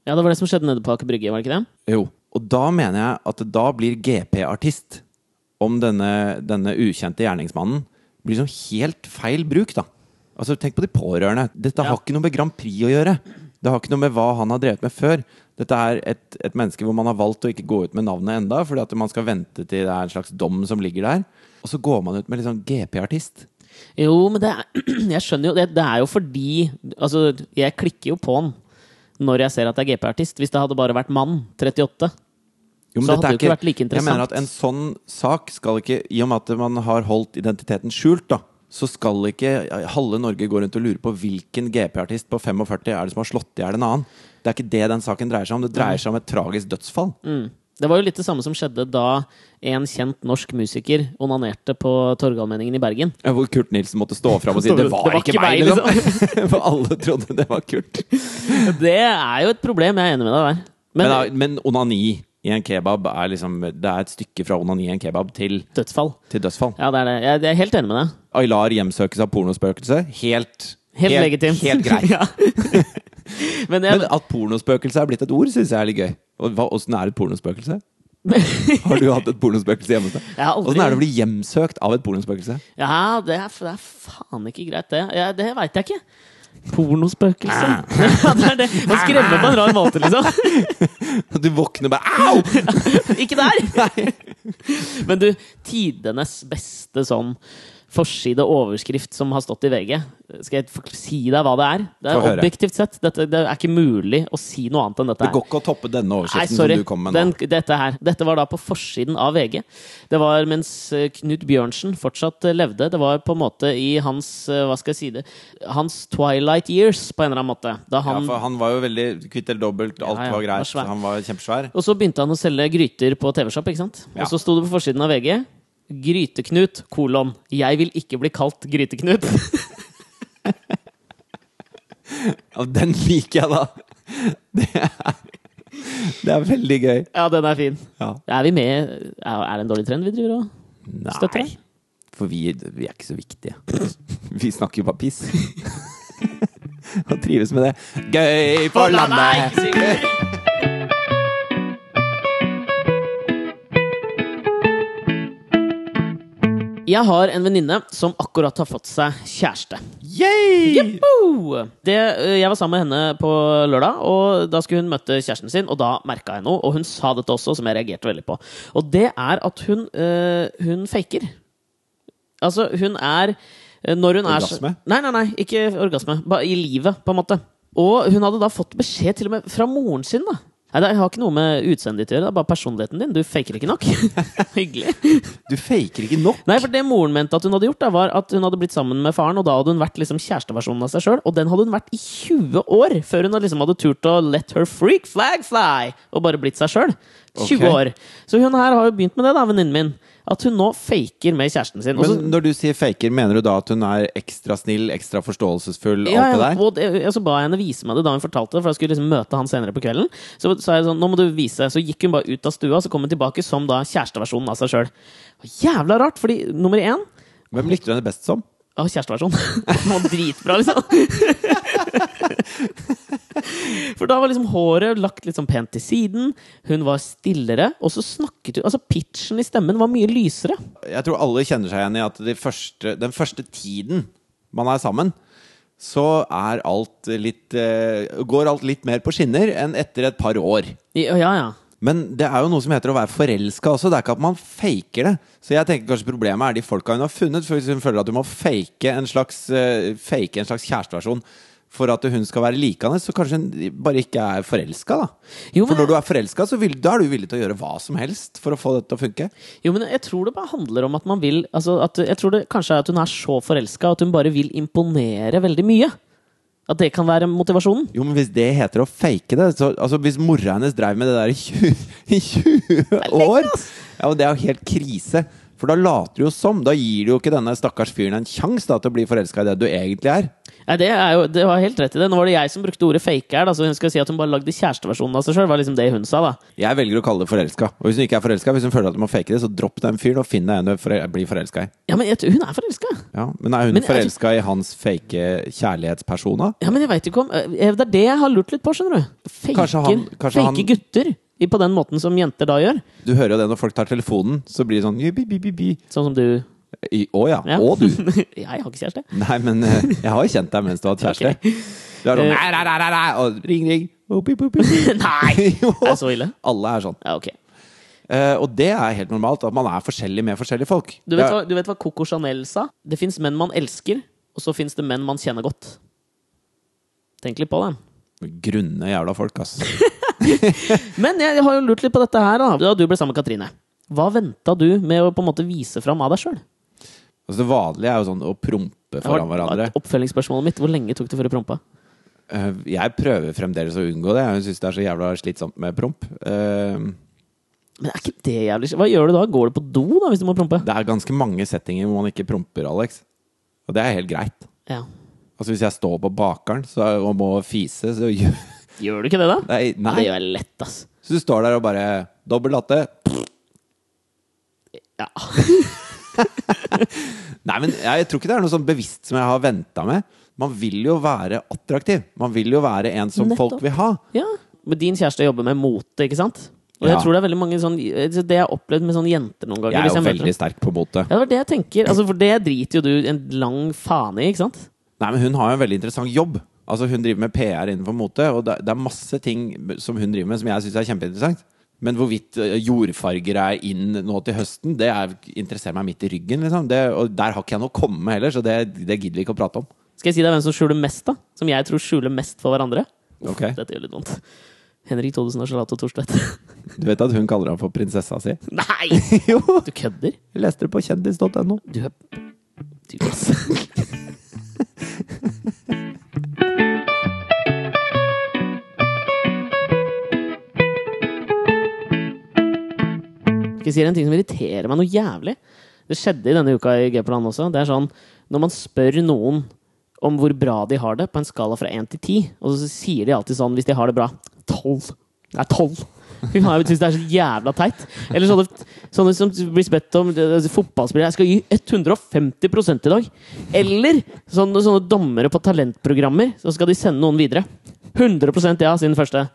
ja, det var det som skjedde nede på Aker Brygge, var det ikke det? Jo. Og da mener jeg at da blir GP-artist om denne, denne ukjente gjerningsmannen blir sånn helt feil bruk, da. Altså, tenk på de pårørende. Dette Ja. har ikke noe med Grand Prix å gjøre. Det har ikke noe med hva han har drevet med før. Dette er et, et menneske hvor man har valgt å ikke gå ut med navnet enda, fordi at man skal vente til det er en slags dom som ligger der. Og så går man ut med litt sånn GP-artist. Jo, men det er, jeg skjønner jo det, det er jo fordi Altså, jeg klikker jo på han når jeg ser at det er GP-artist. Hvis det hadde bare vært mann, 38 Jo, men Så hadde det ikke vært like interessant. Jeg mener at en sånn sak skal ikke I og med at man har holdt identiteten skjult, da, så skal ikke halve Norge gå rundt og lure på hvilken GP-artist på 45 er det som har slått i hjel en annen. Det er ikke det den saken dreier seg om. Det dreier seg om et tragisk dødsfall. Mm. Det var jo litt det samme som skjedde da en kjent norsk musiker onanerte på Torgallmenningen i Bergen. Ja, Hvor Kurt Nilsen måtte stå fram og si 'det var, Det var ikke ikke meg', meg, liksom. For alle trodde det var Kurt. Det er jo et problem, jeg er enig med deg der. Men, Men, men onani i en kebab er liksom Det er et stykke fra onani i en kebab til, dødsfall. til dødsfall. Ja, det er det. Jeg, jeg er helt enig med deg. Aylar hjemsøkes av pornospøkelse. Helt Helt, legitimt. Helt greit. ja. Men jeg, Men at pornospøkelse er blitt et ord, syns jeg er litt gøy. Og hva, Åssen er et pornospøkelse? Har du hatt et pornospøkelse hjemme hos deg? Jeg har aldri- Åssen er det å bli hjemsøkt av et pornospøkelse? Ja, det er, det er faen ikke greit, det. Ja, det veit jeg ikke. Pornospøkelse. ja, det er det. Man skremmer på en rar måte, liksom. Du våkner bare Au! ikke der! Men du, tidenes beste sånn forside overskrift som har stått i VG. Skal jeg si deg hva det er? Det er. Objektivt sett. Dette, det er ikke mulig å si noe annet enn dette. her. Det går ikke å toppe denne Nei, overskriften sorry. som du kom med Den, nå. dette, her. dette var da på forsiden av VG. Det var mens eh, Knut Bjørnsen fortsatt eh, levde. Det var på en måte i hans eh, Hva skal jeg si det Hans twilight years, på en eller annen måte. Da Ja, han, for han var jo veldig kvitt eller dobbelt, alt Ja, ja, var greit. Var Han var kjempesvær. og så begynte han å selge gryter på TV-shop, ikke sant? Ja. Og så sto det på forsiden av VG Gryteknut, kolon. Jeg vil ikke bli kalt Gryteknut. Ja, den liker jeg, da! Det er, det er veldig gøy. ja, den er fin. Ja. Er vi med Er det en dårlig trend vi driver og støtter? Nei, for vi, vi er ikke så viktige. Vi snakker jo bare piss. Og trives med det. Gøy for landet! Jeg har en venninne som akkurat har fått seg kjæreste. Yay! Det, eh, jeg var sammen med henne på lørdag, og da skulle hun møte kjæresten sin. Og da merka jeg noe, og hun sa dette også, som jeg reagerte veldig på. Og det er at hun, øh, hun faker. Altså, hun er øh, Når hun Orgasme? er Nei, nei, nei, ikke orgasme. Bare i livet, på en måte. Og hun hadde da fått beskjed til og med fra moren sin, da. Nei, Det har ikke noe med utseendet ditt å gjøre, det er bare personligheten din. Du faker ikke nok. Hyggelig. Du faker ikke nok. Nei, for det moren mente at hun hadde gjort, da, var at hun hadde blitt sammen med faren, og da hadde hun vært liksom kjæresteversjonen av seg sjøl, og den hadde hun vært i 20 år før hun liksom hadde turt å let her freak flag fly, og bare blitt seg sjøl. 20 okay. år. Så hun her har jo begynt med det, da, venninnen min. At hun nå faker med kjæresten sin. Også, Men når du sier faker, mener du da at hun er ekstra snill, ekstra forståelsesfull, ja, alt det der? og det, og så ba jeg henne vise meg det da hun fortalte det, for jeg skulle liksom møte han senere på kvelden. Så sa jeg sånn, nå må du vise. Så gikk hun bare ut av stua, så kom hun tilbake som da kjæresteversjonen av seg sjøl. Jævla rart, fordi nummer én Hvem likte du henne best som? Å, kjæresteversjon. Dritbra, liksom. For da var liksom håret lagt litt sånn pent til siden. Hun var stillere. Og så snakket hun Altså, pitchen i stemmen var mye lysere. Jeg tror alle kjenner seg igjen i at de første, den første tiden man er sammen, så er alt litt eh, Går alt litt mer på skinner enn etter et par år. Ja, ja. Men det er jo noe som heter å være forelska også. Det er ikke at man faker det. Så jeg tenker kanskje problemet er de folka hun har funnet. For hvis hun føler at hun må fake en slags, eh, fake en slags kjæresteversjon for at hun skal være likende, så kanskje hun bare ikke er forelska, da. Jo, For når du er forelska, da er du villig til å gjøre hva som helst for å få dette til å funke. Jo, men jeg tror det bare handler om at man vil altså at, Jeg tror det kanskje er at hun er så forelska at hun bare vil imponere veldig mye. At det kan være motivasjonen. Jo, men hvis det heter å fake det så, Altså, hvis mora hennes drev med det der i 20, i 20 år Ja, Det er jo helt krise. For da later du jo som. Da gir du jo ikke denne stakkars fyren en sjanse til å bli forelska i det du egentlig er. Nei, det er jo, det var helt rett i det. Nå var det jeg som brukte ordet fake her. Da, så hun skal si at hun bare lagde kjæresteversjonen av seg sjøl. Var liksom det hun sa, da. Jeg velger å kalle det forelska. Og hvis hun ikke er forelska, hvis hun føler at hun må fake det, så dropp den fyren og finn deg en du blir forelska i. Ja, men jeg, hun er forelska. Ja, men er hun forelska i hans fake kjærlighetspersona? Ja, men jeg veit ikke om eh, Det er det jeg har lurt litt på, skjønner du. Faker, Kanskje han- kanskje fake han- gutter på den måten som jenter da gjør. Du hører jo det når folk tar telefonen, så blir det sånn bi, bi, bi, bi. Sånn som du. I- Å ja. Ja. Og du. jeg har ikke kjæreste. Nei, men eh, jeg har jo kjent deg mens du har hatt kjæreste. Du er sånn Eh. nei, nei, nei, nei, og ring, ring. Bi, bi. Nei! Jo. Er det så ille? Alle er sånn. Ja, ok. Uh, og det er helt normalt, at man er forskjellig med forskjellige folk. Du vet, hva, du vet hva Coco Chanel sa? Det fins menn man elsker, og så fins det menn man kjenner godt. Tenk litt på det. Grunne jævla folk, ass. Men jeg har jo lurt litt på dette her, da. Da du ble sammen med Katrine. Hva venta du med å på en måte vise fram av deg sjøl? Altså, det vanlige er jo sånn å prompe foran hverandre. Oppfølgingsspørsmålet mitt. Hvor lenge tok det før du prompa? Eh, jeg prøver fremdeles å unngå det. Jeg syns det er så jævla slitsomt med promp. Uh, Men er ikke det jævlig Hva gjør du da? Går du på do da hvis du må prompe? det er ganske mange settinger hvor man ikke promper, Alex. Og det er helt greit. Ja. Altså Hvis jeg står på bakeren så, og må fise, så gjør Gjør du ikke det, da? Nei. Nei. det gjør jeg lett, ass. Så du står der og bare Dobbel latte. Ja. Nei, men jeg tror ikke det er noe sånn bevisst som jeg har venta med. Man vil jo være attraktiv. Man vil jo være en som Nettopp. folk vil ha. ja. Men din kjæreste jobber med mote, ikke sant? Og jeg tror det er veldig mange sånn Det jeg har opplevd med sånne jenter noen ganger Jeg er jo jeg dem. veldig sterk på mote. Ja, det var det jeg tenker. Altså, for det driter jo du en lang faen i, ikke sant? Nei, men hun har jo en veldig interessant jobb. Altså Hun driver med PR innenfor mote, og det er masse ting som hun driver med som jeg syns er kjempeinteressant. Men hvorvidt eh, jordfarger er inn nå til høsten, det er, interesserer meg midt i ryggen. Liksom. Det, og der har ikke jeg noe å komme med heller, så det, det gidder vi ikke å prate om. Skal jeg si deg hvem som skjuler mest, da? Som jeg tror skjuler mest for hverandre? Ok. Dette gjør litt vondt. Henrik Thodesen og Charlotte Thorstvedt. Du vet at hun kaller ham for prinsessa si? Nei! jo! Du kødder? Jeg leste det på kjendis.no. Du er Du, altså. Skal jeg si deg en ting som irriterer meg noe jævlig? Det skjedde i denne uka i G-plan også. Det er sånn når man spør noen om hvor bra de har det, på en skala fra 1 til 10, og så sier de alltid sånn hvis de har det bra 12. Det er 12. Fy faen, Jeg syns det er så jævla teit. Eller sånne, sånne som blir bedt om fotballspillere. Jeg skal gi 150% i dag. Eller sånne, sånne dommere på talentprogrammer. Så skal de sende noen videre. 100% ja, siden første.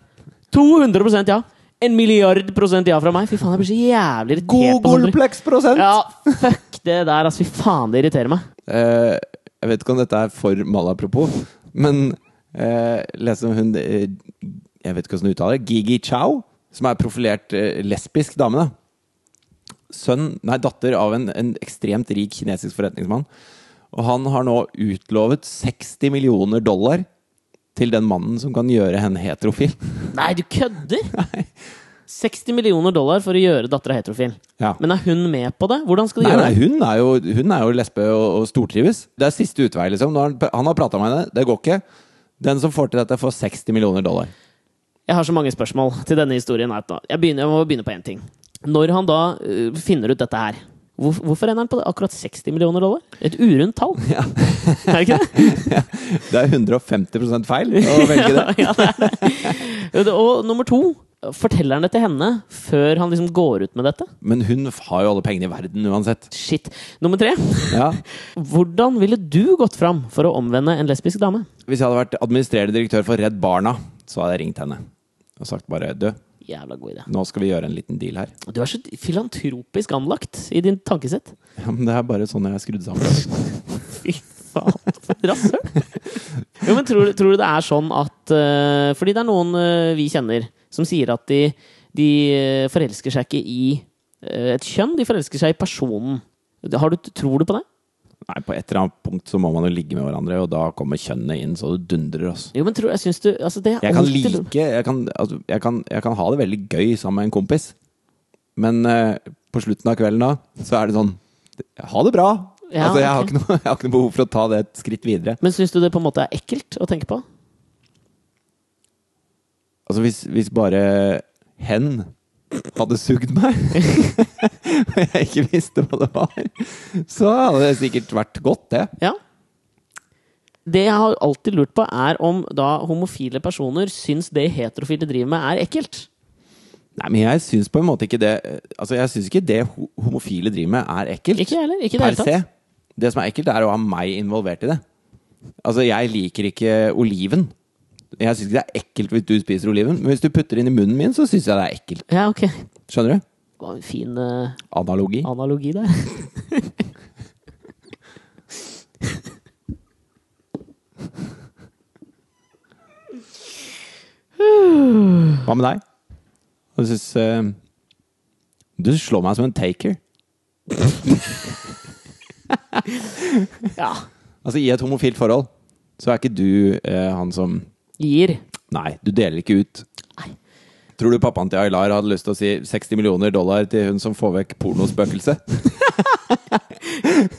200% ja. En milliard prosent ja fra meg. Fy faen, jeg blir så jævlig irritert. Googleplex-prosent! Ja, fuck det der, altså. Fy faen, det irriterer meg. Eh, jeg vet ikke om dette er for malapropos, men eh, leste om hun eh, Jeg vet ikke hvordan hun uttaler det. Gigi Chow, som er profilert eh, lesbisk dame. da Sønn, nei, datter av en, en ekstremt rik kinesisk forretningsmann. Og han har nå utlovet 60 millioner dollar til den mannen som kan gjøre henne heterofil. Nei, du kødder! 60 millioner dollar for å gjøre dattera heterofil. Ja. Men er hun med på det? Hvordan skal de Nei, gjøre nei, det? hun er jo, hun er jo lesbe og, og stortrives. Det er siste utvei, liksom. Han, han har prata med henne, det går ikke. Den som får til dette, får 60 millioner dollar. Jeg har så mange spørsmål til denne historien. Jeg, begynner, jeg må begynne på én ting. Når han da øh, finner ut dette her, hvor, hvorfor ender han på det? akkurat 60 millioner dollar? Et urundt tall. Ja. er det ikke det? Det er 150 feil å velge det. ja, det det. Og nummer to, forteller han det til henne før han liksom går ut med dette? Men hun har jo alle pengene i verden uansett. Shit. Nummer tre, Ja. hvordan ville du gått fram for å omvende en lesbisk dame? Hvis jeg hadde vært administrerende direktør for Redd Barna, så hadde jeg ringt henne og sagt bare Du, Jævla god idé. nå skal vi gjøre en liten deal her. Du er så filantropisk anlagt i din tankesett. Ja, men det er bare sånn jeg er skrudd sammen. Fy faen, for rasshøl! Jo, men tror, tror du det er sånn at uh, Fordi det er noen uh, vi kjenner som sier at de, de eh, forelsker seg ikke i uh, et kjønn, de forelsker seg i personen. Har du, tror du på det? Nei, på et eller annet punkt så må man jo ligge med hverandre, og da kommer kjønnet inn så det dundrer oss. Jo, men tror, jeg syns du altså det er Jeg kan alltid like jeg kan, altså, jeg, kan, jeg kan ha det veldig gøy sammen med en kompis, men uh, på slutten av kvelden da, så er det sånn Ha det bra! Ja, altså, jeg, har ok. ikke noe, jeg har ikke noe behov for å ta det et skritt videre. Men syns du det på en måte er ekkelt å tenke på? Altså, hvis, hvis bare hen hadde sugd meg, og jeg ikke visste hva det var, så hadde det sikkert vært godt, det. Ja. Det jeg har alltid lurt på, er om da homofile personer syns det heterofile driver med, er ekkelt. Nei, men jeg syns på en måte ikke det Altså, jeg syns ikke det homofile driver med, er ekkelt. Ikke heller. Ikke det per se. Det som er ekkelt, er å ha meg involvert i det. Altså, jeg liker ikke oliven. Jeg syns ikke det er ekkelt hvis du spiser oliven, men hvis du putter det inn i munnen min, så syns jeg det er ekkelt. Ja, ok. Skjønner du? Det var en fin eh, Analogi. analogi der. Hva med deg? Jeg syns eh, Du slår meg som en taker. Ja. Altså, i et homofilt forhold så er ikke du eh, han som Gir. Nei, du deler ikke ut. Nei. Tror du pappaen til Aylar hadde lyst til å si 60 millioner dollar til hun som får vekk pornospøkelset?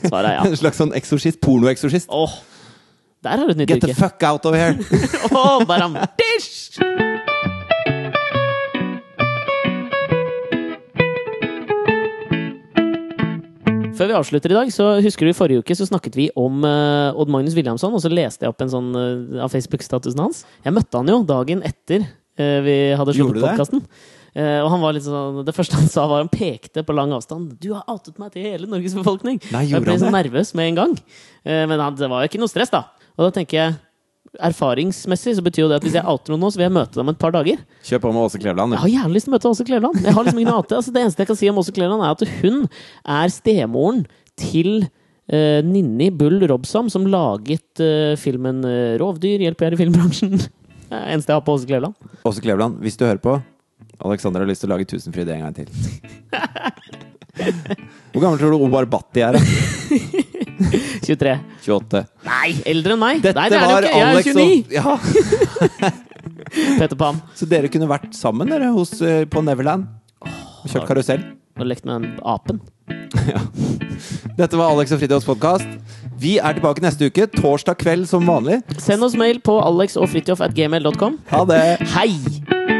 Svaret er ja. En slags sånn eksorsist, pornoeksorsist. Åh, der har du et nytt Get the fuck out of here! Åh, baram. Dish! Før vi avslutter i dag, så husker du i forrige uke så snakket vi om uh, Odd Magnus Williamson, og så leste jeg opp en sånn uh, av Facebook-statusen hans. Jeg møtte han jo dagen etter uh, vi hadde sluttet podkasten. og han var litt sånn, Det første han sa, var han pekte på lang avstand. 'Du har outet meg til hele Norges befolkning!' Nei, Og jeg ble så nervøs med en gang. Men han, det var jo ikke noe stress, da. Og da tenker jeg Erfaringsmessig så betyr jo det at hvis jeg outer noen nå, så vil jeg møte dem et par dager. Kjør på med Åse Kleveland. Jeg har jævlig lyst til å møte Åse Kleveland. Jeg har liksom ingen ate. Altså, det eneste jeg kan si om Åse Kleveland, er at hun er stemoren til uh, Ninni Bull Robsam, som laget uh, filmen eh, 'Rovdyr hjelper jeg i filmbransjen'. Det eneste jeg har på Åse Kleveland. Åse Kleveland, hvis du hører på Alexander har lyst til å lage Tusenfryd en gang til. Hvor gammel tror du Obar Bhatti er? da? 23. 28. Nei, eldre enn meg! Dette Nei, det er det jo var ikke. Jeg Alex er 29! og ja, Peter Pan. Så dere kunne vært sammen dere hos, eh, på Neverland? Og kjørt karusell? Og lekt med den apen. Dette var Alex og Fridtjofs podkast. Vi er tilbake neste uke, torsdag kveld som vanlig. Send oss mail på alexogfridtjof.gmail.com. Ha det! Hei!